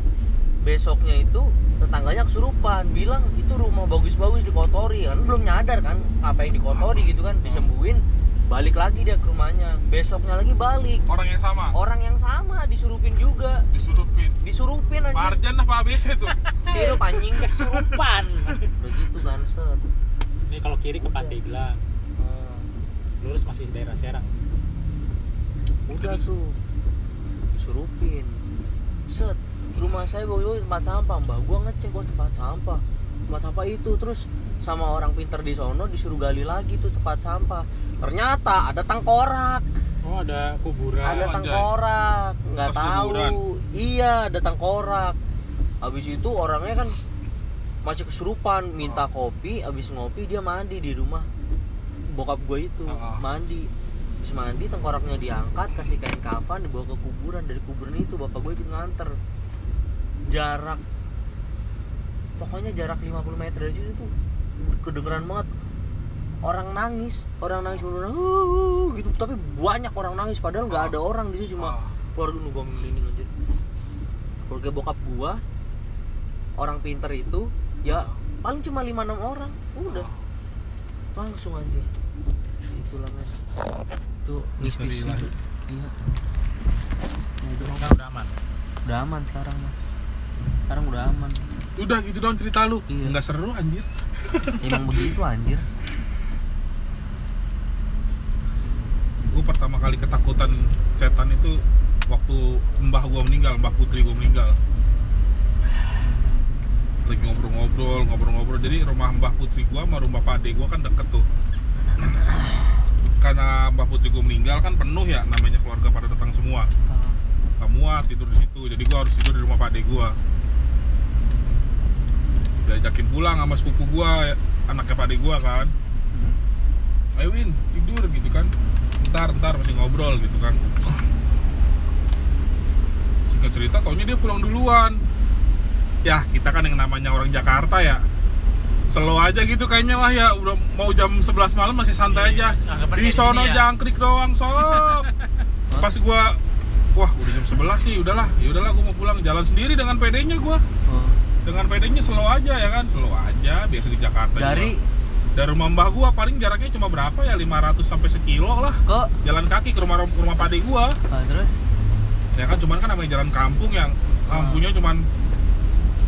besoknya itu tetangganya kesurupan bilang itu rumah bagus-bagus dikotori. Kan belum nyadar kan apa yang dikotori gitu kan disembuhin balik lagi dia ke rumahnya. Besoknya lagi balik. Orang yang sama? Orang yang sama disurupin juga. Disurupin? Disurupin aja Arjan apa ABC tuh sirup anjing. Kesurupan. udah gitu kan set Ini kalau kiri ke Pandeglang. Hmm. Lurus masih daerah Serang. udah tuh. Disurupin. Set. Rumah saya bawa tempat sampah mbak. Gua ngecek gua tempat sampah. Tempat sampah itu terus sama orang pinter di sono disuruh gali lagi tuh tempat sampah. Ternyata ada tengkorak Oh, ada kuburan. ada anjay. tengkorak nggak tahu. kuburan. iya ada tengkorak habis itu orangnya kan masih kesurupan minta kopi habis ngopi dia mandi di rumah. Bokap gue itu Ah. mandi. Habis mandi tengkoraknya diangkat kasih kain kafan dibawa ke kuburan. Dari kuburan itu bapak gue ikut nganter. Jarak. Pokoknya jarak 50 meter situ tuh kedengeran banget. Orang nangis orang nangis bener gitu. Tapi banyak orang nangis padahal nggak Ah. ada orang di situ cuma Ah. keluarga nunggu merinding aja. Keluarga bokap gua orang pinter itu ya paling cuma 5-6 orang. Udah. Langsung aja. Itulah men. Itu mistis itu iya. Nah, itu Kan udah aman. udah aman sekarang mah. Sekarang udah aman Udah gitu dong cerita lu Iya. Nggak seru anjir emang begitu anjir gue pertama kali ketakutan setan itu waktu mbah gue meninggal, mbah putri gue meninggal. Lagi ngobrol-ngobrol, ngobrol-ngobrol. Jadi rumah mbah putri gue sama rumah pak ade gue kan deket tuh. Karena mbah putri gue meninggal kan penuh ya namanya keluarga pada datang semua. Gak muat tidur di situ. Jadi gue harus tidur di rumah pak ade gue. Diajakin pulang sama sepupu gue, anaknya pak ade gue kan. Ayo Win, tidur gitu kan. Ntar, ntar masih ngobrol gitu kan. Singkat cerita, taunya dia pulang duluan. Ya kita kan yang namanya orang Jakarta ya. Slow aja gitu kayaknya lah ya. Udah mau jam 11 malam masih santai Iya, aja. di sono ya. jangkrik doang sob. Pas gua wah udah jam 11 sih udahlah. Ya udahlah gua mau pulang. Jalan sendiri dengan PD-nya gua. Oh. Dengan PD-nya slow aja ya kan? Slow aja biasa di Jakarta dari juga. dari? Rumah mbah gua paling jaraknya cuma berapa ya? 500 sampai sekilo lah. Ke jalan kaki ke rumah rumah pade gua. Ah, terus? Ya kan cuman kan namanya jalan kampung yang lampunya cuman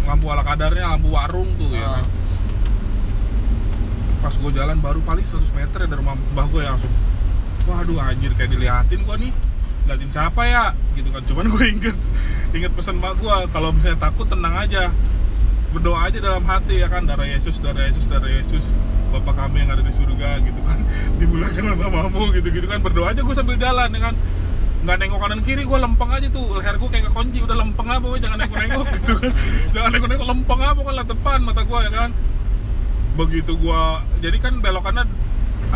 lampu ala kadarnya lampu warung tuh ya Ah. kan pas gue jalan baru paling 100 meter ya dari rumah mbah gue ya langsung waduh anjir kayak diliatin gue nih. Liatin siapa ya? Gitu kan. Cuman gue inget inget pesan mbak gue kalau misalnya takut tenang aja berdoa aja dalam hati ya kan? Darah Yesus darah Yesus darah Yesus. Bapak kami yang ada di surga gitu kan. Dimulakan namamu gitu gitu kan. Berdoa aja gue sambil jalan ya kan. Nggak nengok kanan kiri gue lempeng aja tuh. Leher gue kayak kekunci udah lempeng apa gue jangan nengok nengok gitu kan. Jangan nengok nengok lempeng apa kan liat depan mata gue ya kan. Begitu gue jadi kan belokannya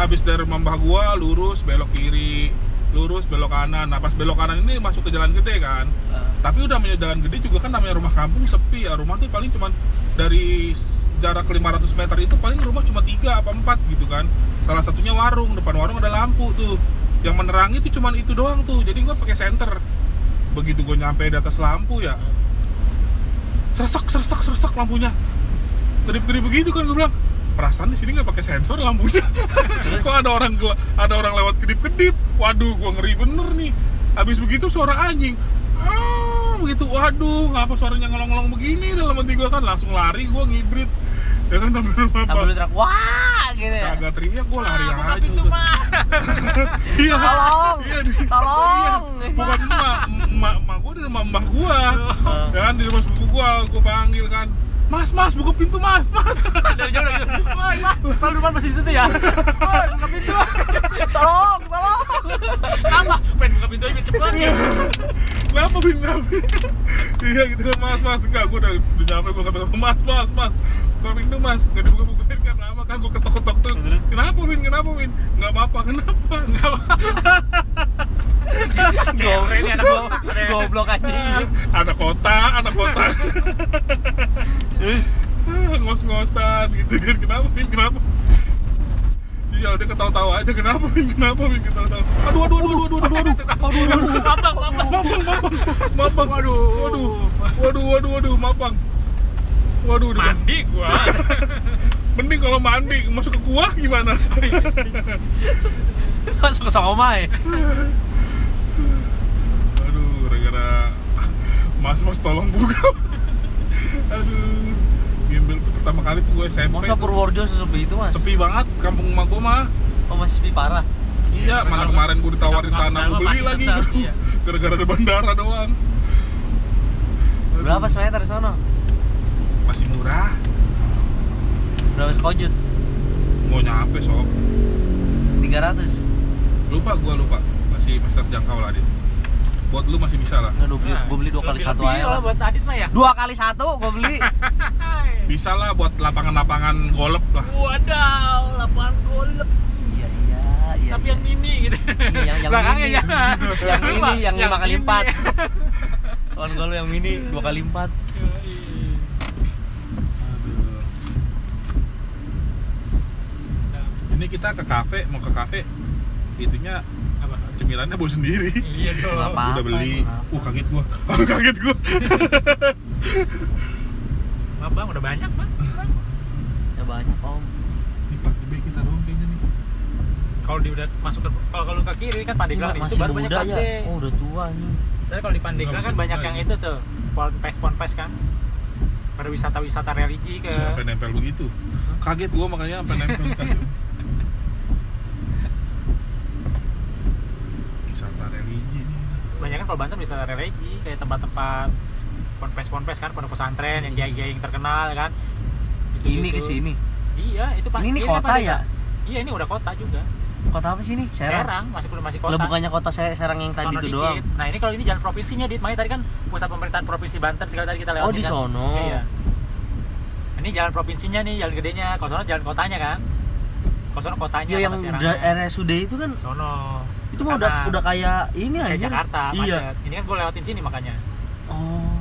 habis dari rumah mbah gue lurus belok kiri lurus belok kanan. Nah pas belok kanan ini masuk ke jalan gede kan. Ah, tapi udah namanya jalan gede juga kan namanya rumah kampung sepi ya. Rumah tuh paling cuman dari jarak 500 meter itu paling rumah cuma tiga apa empat gitu kan. Salah satunya warung depan warung ada lampu tuh. Yang menerangi tuh cuman itu doang tuh. Jadi gua pakai senter. Begitu gue nyampe di atas lampu ya. Sersek sersek sersek lampunya. Kedip kedip begitu kan gue bilang perasaan di sini nggak pakai sensor lampunya. Kok ada orang gua ada orang lewat kedip kedip waduh gua ngeri bener nih. Habis begitu suara anjing. Ah begitu. Waduh ngapa suaranya ngelong-ngelong begini dalam hati gua kan? Langsung lari gua ngibrit. Ya kan sambil teriak wah! gitu ya. Kagak teriak gua lari Ah, aja pintu udah. mah iya. Tolong Iya, tolong. iya, bukan emak emak emak gua di rumah mbah gua. Ah. ya kan di rumah sepupu gua gua panggil kan mas mas buka pintu mas mas. Dari jauh dari jauh. Woi mas. Kalau depan masih di situ ya. Woi buka pintu. Tolong tolong. Apa pengen buka pintu aja cepet Kenapa Bin? Kenapa? iya gitu kan. Mas mas enggak gue udah, udah nyampe gue kata mas mas mas. Buka pintu mas. Nggak dibuka bukain kan lama kan gue ketok ketok tuh kenapa Bin kenapa Bin nggak apa apa kenapa? Nggak apa Cewek ini anak goblok. anjing. Ada kota anak kota ngos ngosan gitu kan kenapa Bin kenapa Iya, udah ketawa-tawa aja. Kenapa, Bin? Kenapa, Bin? Ketawa-tawa. Aduh, aduh, aduh, aduh, aduh, aduh, aduh, aduh, aduh, aduh. Mapang, mapang. Mapang, mapang, mapang. Waduh, waduh, waduh, mapang. Waduh, mandi gua Mending kalau mandi masuk ke kuah gimana? masuk ke somai Aduh, gara-gara Mas Mas tolong buka. Aduh. Bimbel tuh pertama kali tuh gue SMP. masa. Purworejo sesepi itu mas Sepi banget kampung emak gue mah. oh masih sepi parah Iya, tapi mana kemarin gue ditawarin tanah gue beli lagi gitu. iya. Gara-gara ada bandara doang. Berapa semeter di sono Masih murah. berapa sekojut Mau nyampe sob. 300 Lupa gue lupa. Masih masih terjangkau lah dit. Buat lu masih bisa lah. gue beli, Nah, gua beli dua kali satu aja lah buat Adit mah ya dua kali satu gue beli Bisa lah buat lapangan-lapangan golep lah. wadaw lapangan golep iya iya iya tapi iya. yang mini gitu Iya, yang yang belakangnya mini. jangan yang ini yang lima kali empat kawan gue yang mini dua kali empat Aduh. Ini kita ke kafe, mau ke kafe. Itunya cemilannya bawa sendiri. iya dong Apa? udah beli. Uh kaget gua. kaget gua. Maaf, bang udah banyak bang ya banyak om Ini Pak Tibe kita dong kayaknya nih. kalau di udah masuk ke kalau kalau ke kiri kan Pandeglang Iya, itu masih baru banyak ya oh udah tua nih Soalnya kalau di Pandeglang kan banyak yang ya. itu tuh ponpes ponpes kan pada wisata-wisata religi ke Sampai nempel begitu. Kaget gua makanya sampai nempel tadi. Wisata religi nih. banyak kan kalau Banten wisata religi kayak tempat-tempat ponpes-ponpes kan pondok pesantren yang kiai-kiai yang terkenal kan ini Gitu-gitu. ke sini iya itu pak ini kan kota ya iya ini udah kota juga kota apa sih ini Serang, Serang masih belum masih kota Lah bukannya kota saya Serang yang tadi Sono itu dikit. doang Nah ini kalau ini jalan provinsinya dit, makanya tadi kan pusat pemerintahan provinsi Banten sekali tadi kita lewat. Oh, di sono. Iya. Ini jalan provinsinya nih, jalan gedenya. Kalau sono jalan kotanya kan. Kalau sono kotanya. ya yang RSUD itu kan Sono. Itu mah udah Kanan. udah kayak ini kayak aja Jakarta iya macet. Ini kan gue lewatin sini makanya. oh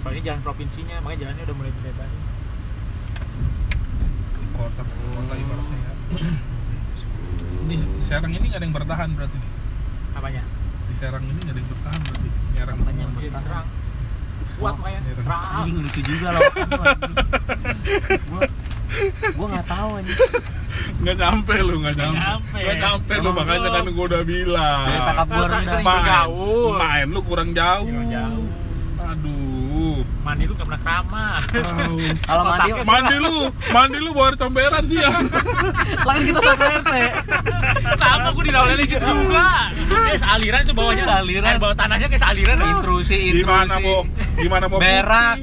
kalau ini jalan provinsinya makanya jalannya udah mulai dilebarin Di kota kota ibaratnya ya ini Serang ini nggak ada yang bertahan berarti nih apanya di Serang ini nggak ada yang bertahan berarti nyerang Apanya yang bertahan? diserang kuat makanya Iya. serang Anjing lucu juga loh. gua gua nggak tahu anjing. Nggak nyampe lu nggak nyampe. nyampe. nggak nyampe lu makanya kan gua udah bilang. Main, main lu kurang jauh. Kurang jauh. aduh. Mandi lu gak pernah sama. Kalau mandi mandi lu mandi lu bawa air comberan sih ya. Lagi kita sama RT. sama gue di Rawlele gitu juga. Kayak sealiran itu bawahnya. Sealiran. air bawah tanahnya kayak sealiran. Intrusi, intrusi. gimana mau gimana mau Berak.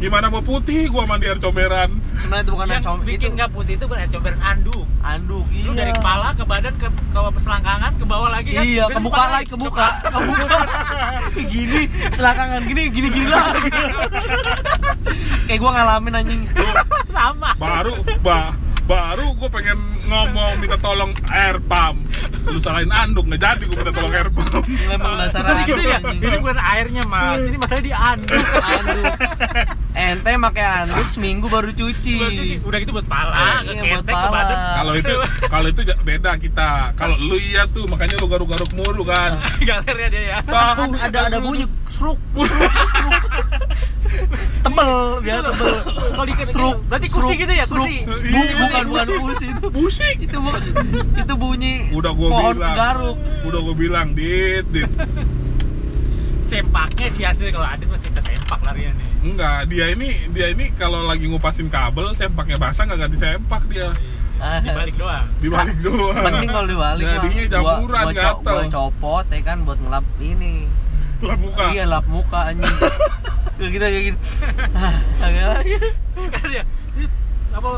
gimana mau putih gua mandi air comberan Sebenarnya itu bukan yang com itu bikin nggak putih itu kan air comberan anduk anduk. lu iya. dari kepala ke badan ke ke selangkangan ke bawah lagi kan Iya, kebuka lagi, kebuka, kebuka. gini, selangkangan gini, gini, gini lagi. Kayak gua ngalamin anjing. sama baru ba, baru gue pengen ngomong minta tolong air pump. Lu salahin anduk nggak jadi gue minta tolong air pump. Memang dasar anduk gitu ya, ini bukan airnya mas, ini masalahnya di anduk. Anduk. Ente pakai anduk seminggu baru cuci. Udah gitu buat pala, Iya, buat pala. badan kalau itu kalau itu beda kita. Kalau lu iya tuh makanya lu garuk-garuk mulu kan. Galer ya dia ya. Tahu, ada ada bunyi seruk seruk seruk tebel biar tebel. Kalau berarti kusi gitu ya, kusi Bu- Iya, bukan bukan pusi itu. Pusing itu bu- itu bunyi udah gue pohon bilang. garuk. Udah gue bilang dit dit. Sempaknya si Hasil kalau Adit masih ke sempak larian nih enggak dia ini dia ini kalau lagi ngupasin kabel sempaknya basah nggak ganti sempak dia. Ah. Dibalik doang. Dibalik doang. mending kalau dibalik jadinya Gua- jamuran gua, co- gatel. gua copot ya kan buat ngelap ini lah buka iya lap muka anjing. Kayak gitu kayak gini Ah, agak lagi Kan dia, "Dit, apa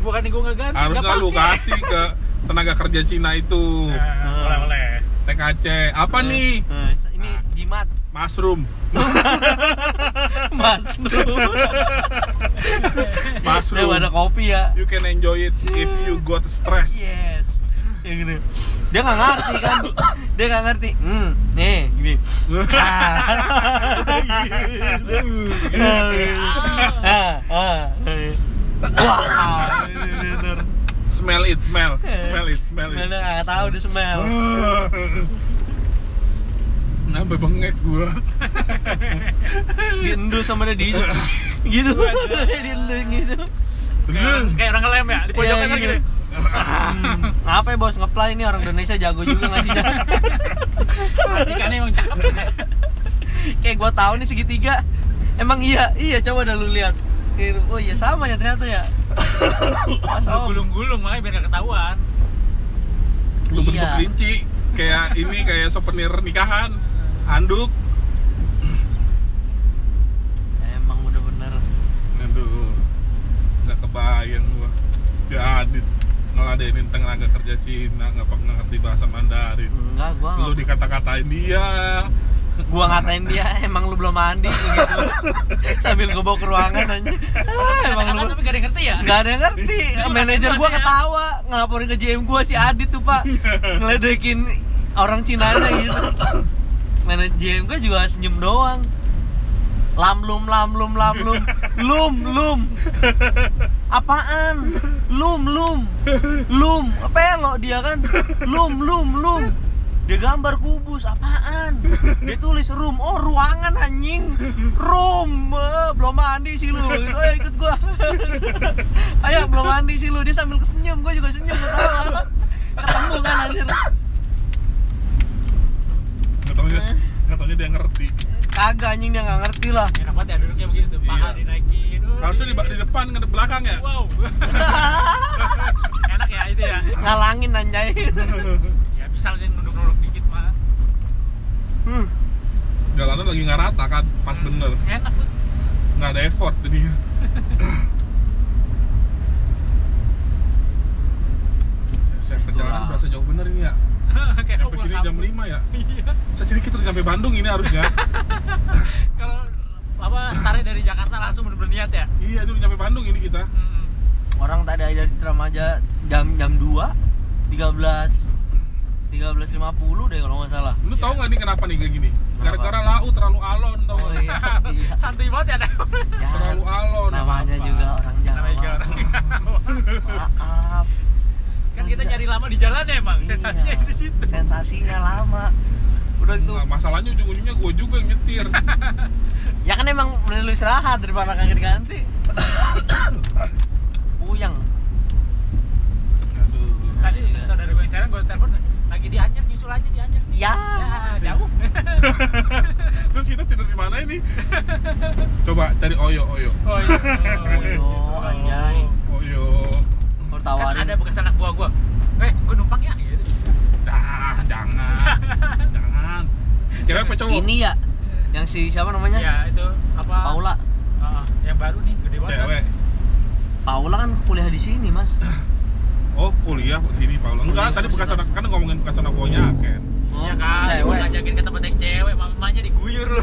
bukan gue ngeganti harusnya nggak lu pakai." kasih ke tenaga kerja Cina itu. Nah, boleh boleh. TKC. Apa nih? Nah, ini jimat. Mushroom. Mushroom. Dia ada kopi ya. You can enjoy it if you got stress. Yes. Kayak gini. Dia nggak ngerti kan? Dia nggak ngerti. Hmm, nih gini. Ah. Ah, ah. Wah, bener. smell it smell smell it smell it Mana nggak tahu dia smell. Sampai bengek gua Diendus sama dia diisu. Gitu. Diendus gitu. kayak, kayak orang ngelem ya di pojokan Iya, kan gitu. apa ya bos ngeplay ini orang Indonesia jago juga ngasihnya. majikannya emang cakep Kayak gua tahu nih segitiga. Emang iya, iya coba dah lu lihat. Gitu. Oh iya sama ya ternyata ya. Masa oh gulung-gulung makanya biar gak ketahuan lu bentuk Iya. kelinci kayak ini kayak souvenir nikahan anduk Emang bener-bener aduh nggak kebayang gua dia adit ngeladenin tenaga kerja Cina nggak nggak ngerti bahasa Mandarin. Enggak gua lu nggak- dikata-katain dia. Gua ngatain dia emang lu belum mandi gitu. Sambil gua bawa ke ruangan aja ah, emang lu tapi gak ada yang ngerti ya? Nggak ada yang ngerti. Manajer gua ketawa ngelaporin ke GM gua si Adit tuh pak. Ngeledekin orang Cina gitu. Manajer GM gua juga senyum doang lamlum lamlum lamlum lum lum. Apaan? Lum lum. Lum. Pelok dia kan? Lum lum lum. Dia gambar kubus. Apaan? Dia tulis room oh ruangan anjing. Room Eh, belum mandi sih lu. Gitu ayo ikut gua. Ayo belum mandi sih lu. Dia sambil kesenyum. Gua juga senyum. Ketawa ketemu kan anjir. Nggak taunya nggak taunya dia ngerti kagak anjing dia nggak ngerti lah. Enak banget ya duduknya begitu. Paha Iya. dinaikin Uh, harusnya di, di depan ke belakang ya? Wow. Enak ya itu ya. Ngalangin anjay. Ya bisa aja nunduk-nunduk dikit mah Hmm. jalanan lagi nggak rata kan pas bener. Enak tuh nggak ada effort jadinya. Saya perjalanan berasa jauh bener ini ya kayak sampai sini jam kampung. 5 ya iya saya kita udah sampai Bandung ini harusnya kalau apa startnya dari Jakarta langsung bener-bener niat ya iya ini udah sampai Bandung ini kita Hmm. orang tadi dari Tramaja jam jam 2 13 13.50 deh kalau nggak salah lu tahu nggak nih kenapa nih kayak gini gara-gara lau terlalu alon tau Oh iya, iya. santuy banget ya ada Ya, terlalu alon namanya apa. juga orang Jawa. Namanya juga orang Maaf. Kan kita nyari lama di jalan ya emang sensasinya Iya. di situ Sensasinya lama. Udah itu. Nah, masalahnya ujung-ujungnya gue juga yang nyetir Ya kan emang mending lu istirahat daripada kagak diganti. Puyeng. aduh tadi saudara gue sekarang gue telepon lagi di Anyer nyusul aja di Anyer nih Ya. ya jauh terus kita tidur di mana ini coba cari oyo oyo iya Oyo, anjay. oyo Kalau kan tawarin. ada bekas anak buah gue eh gue numpang ya? Gitu bisa. Dah jangan. Jangan. Cewek apa cowok? Ini ya yang si siapa namanya? ya itu apa? Paula. Ah, yang baru nih gede banget. Cewek. Paula kan kuliah di sini, Mas. oh kuliah di sini Paula. Enggak Kuliah, tadi bekas anak kan ngomongin bekas anak buahnya Ken Iya kan, Cewek. ngajakin ke tempat yang cewek, mamanya diguyur lu.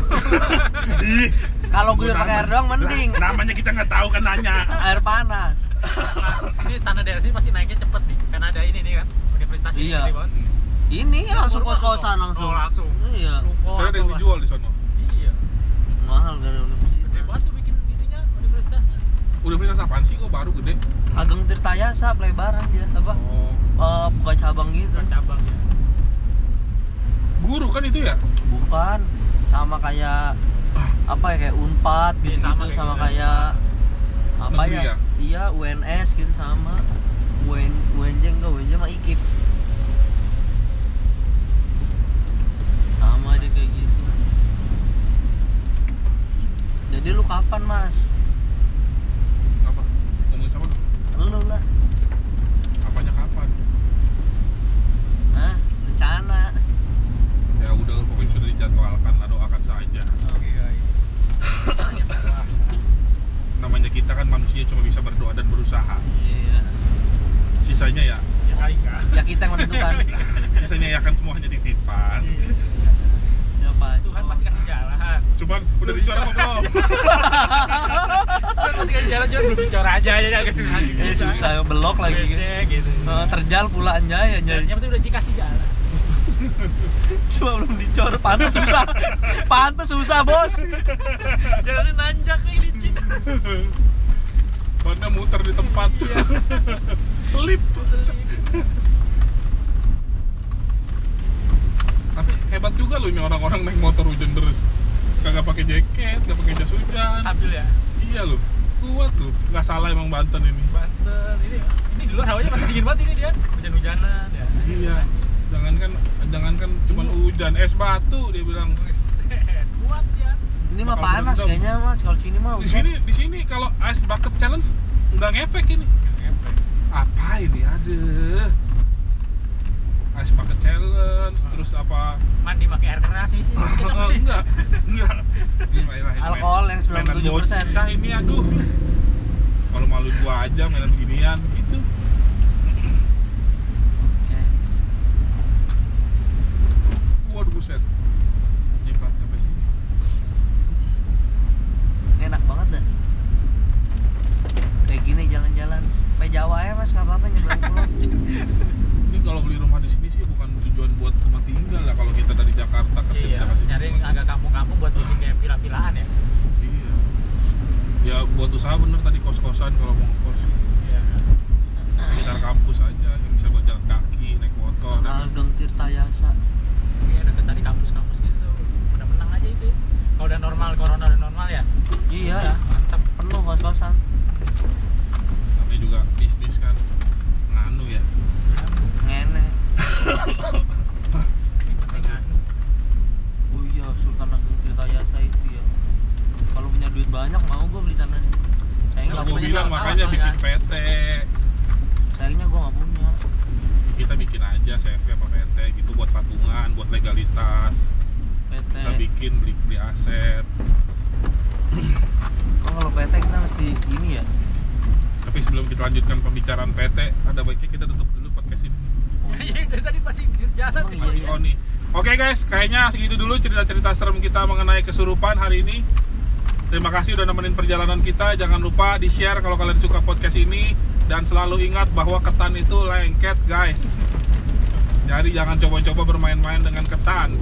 ih Kalau gue pakai air doang mending. Nah, namanya kita nggak tahu kan nanya Air panas. ini tanah daerah sini pasti naiknya cepet nih, karena ada ini nih kan, universitas ini Iya. banget. Ini langsung Rumah kos-kosan langsung. Oh, langsung. Iya. Terus ada yang dijual di sono Iya. Mahal gak ada Gede universitas. banget tuh bikin itunya universitasnya. Universitas apaan sih kok baru gede Ageng Tirtayasa pelebaran dia apa? oh Eh, buka cabang gitu. Bukan cabangnya. Guru kan itu ya Bukan. Sama kayak apa ya kayak Unpad Iya, gitu, sama gitu kayak sama gitu. kayak apa ya? ya? Iya, UNS gitu sama. UN UNJ enggak, UNJ mah IKIP. Sama dia kayak gitu. Jadi lu kapan, Mas? apa ngomongin sama lu Lu lah. apanya kapan Hah? Rencana. Ya udah pokoknya sudah dijadwalkan lah doakan saja Iya, iya. namanya kita kan manusia cuma bisa berdoa dan berusaha Iya. sisanya ya Ya. Ya kita yang menentukan. sisanya ya kan semuanya titipan Siapa? Tuhan pasti kasih jalan. cuman udah bicara apa belum Tuhan pasti kasih jalan, cuma belum bicara aja aja agak susah. Eh, susah belok lagi. Becek gitu. Eh, terjal pula anjay anjay. Jalannya penting udah dikasih jalan. Cuma belum dicor, pantas susah. Pantas susah, Bos. Jalannya nanjak nih licin. Bannya muter di tempat? Selip. Selip. tapi hebat juga loh ini orang-orang naik motor hujan terus kagak pakai jaket nggak pakai jas hujan. Stabil ya. iya loh. Kuat tuh nggak salah emang Banten ini. Banten. Ini ini di luar hawanya masih dingin banget ini dia. Hujan-hujanan ya. Iya jangankan jangankan cuman hujan. Es batu dia bilang. Kuat ya. Ini mah panas berendam. kayaknya, Mas. Kalau sini mah di sini di sini kalau ice bucket challenge nggak ngefek ini. Apa ini? Aduh. Ice bucket challenge terus apa? Mandi pakai air keras sih. Enggak enggak. Ini mainan- Alkohol yang mainan 97%. bocah ini aduh. Kalau malu gua aja mainan beginian gitu Oke. waduh buset sampai sini Enak banget dah. Kayak gini jalan-jalan. Sampai Jawa ya, Mas. Enggak apa-apa nyebrang pulau. ini kalau beli rumah di sini sih bukan tujuan buat rumah tinggal ya kalau kita dari Jakarta ke iya Jakarta nyari agak kampung-kampung buat bikin kayak villa-villaan ya iya ya buat usaha bener tadi kos-kosan kalau mau kos iya sekitar kampus aja yang bisa buat jalan kaki naik motor dan Ageng Tirtayasa. Iya deket tadi kampus-kampus gitu udah menang aja itu ya. kalau udah normal corona udah normal ya Iya, udah mantap penuh kos-kosan. namanya juga bisnis kan nganu ya Ngene. Oh iya, Sultan Ageng Tirtayasa itu ya. Kalau punya duit banyak mau gue beli tanah di sini. Nah, nggak punya. bilang makanya bikin. PT Sayangnya gue nggak punya. Kita bikin aja CV apa PT gitu buat tabungan buat legalitas PT. kita bikin beli beli aset Oh, kalau PT kita mesti ini ya. tapi sebelum kita lanjutkan pembicaraan PT ada baiknya kita tutup dulu podcast ini Iya, dari tadi masih jalan iya, masih Mas. on nih oke guys kayaknya segitu dulu cerita-cerita serem kita mengenai kesurupan hari ini Terima kasih udah nemenin perjalanan kita. Jangan lupa di share kalau kalian suka podcast ini dan selalu ingat bahwa ketan itu lengket, guys. Jadi jangan coba-coba bermain-main dengan ketan.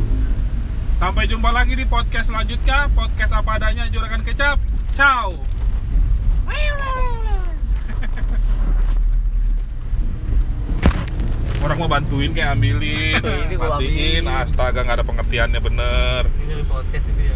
Sampai jumpa lagi di podcast selanjutnya. Podcast apa adanya Juragan Kecap. Ciao. Orang mau bantuin kayak ambilin, matiin, astaga nggak ada pengertiannya bener. Ini podcast itu ya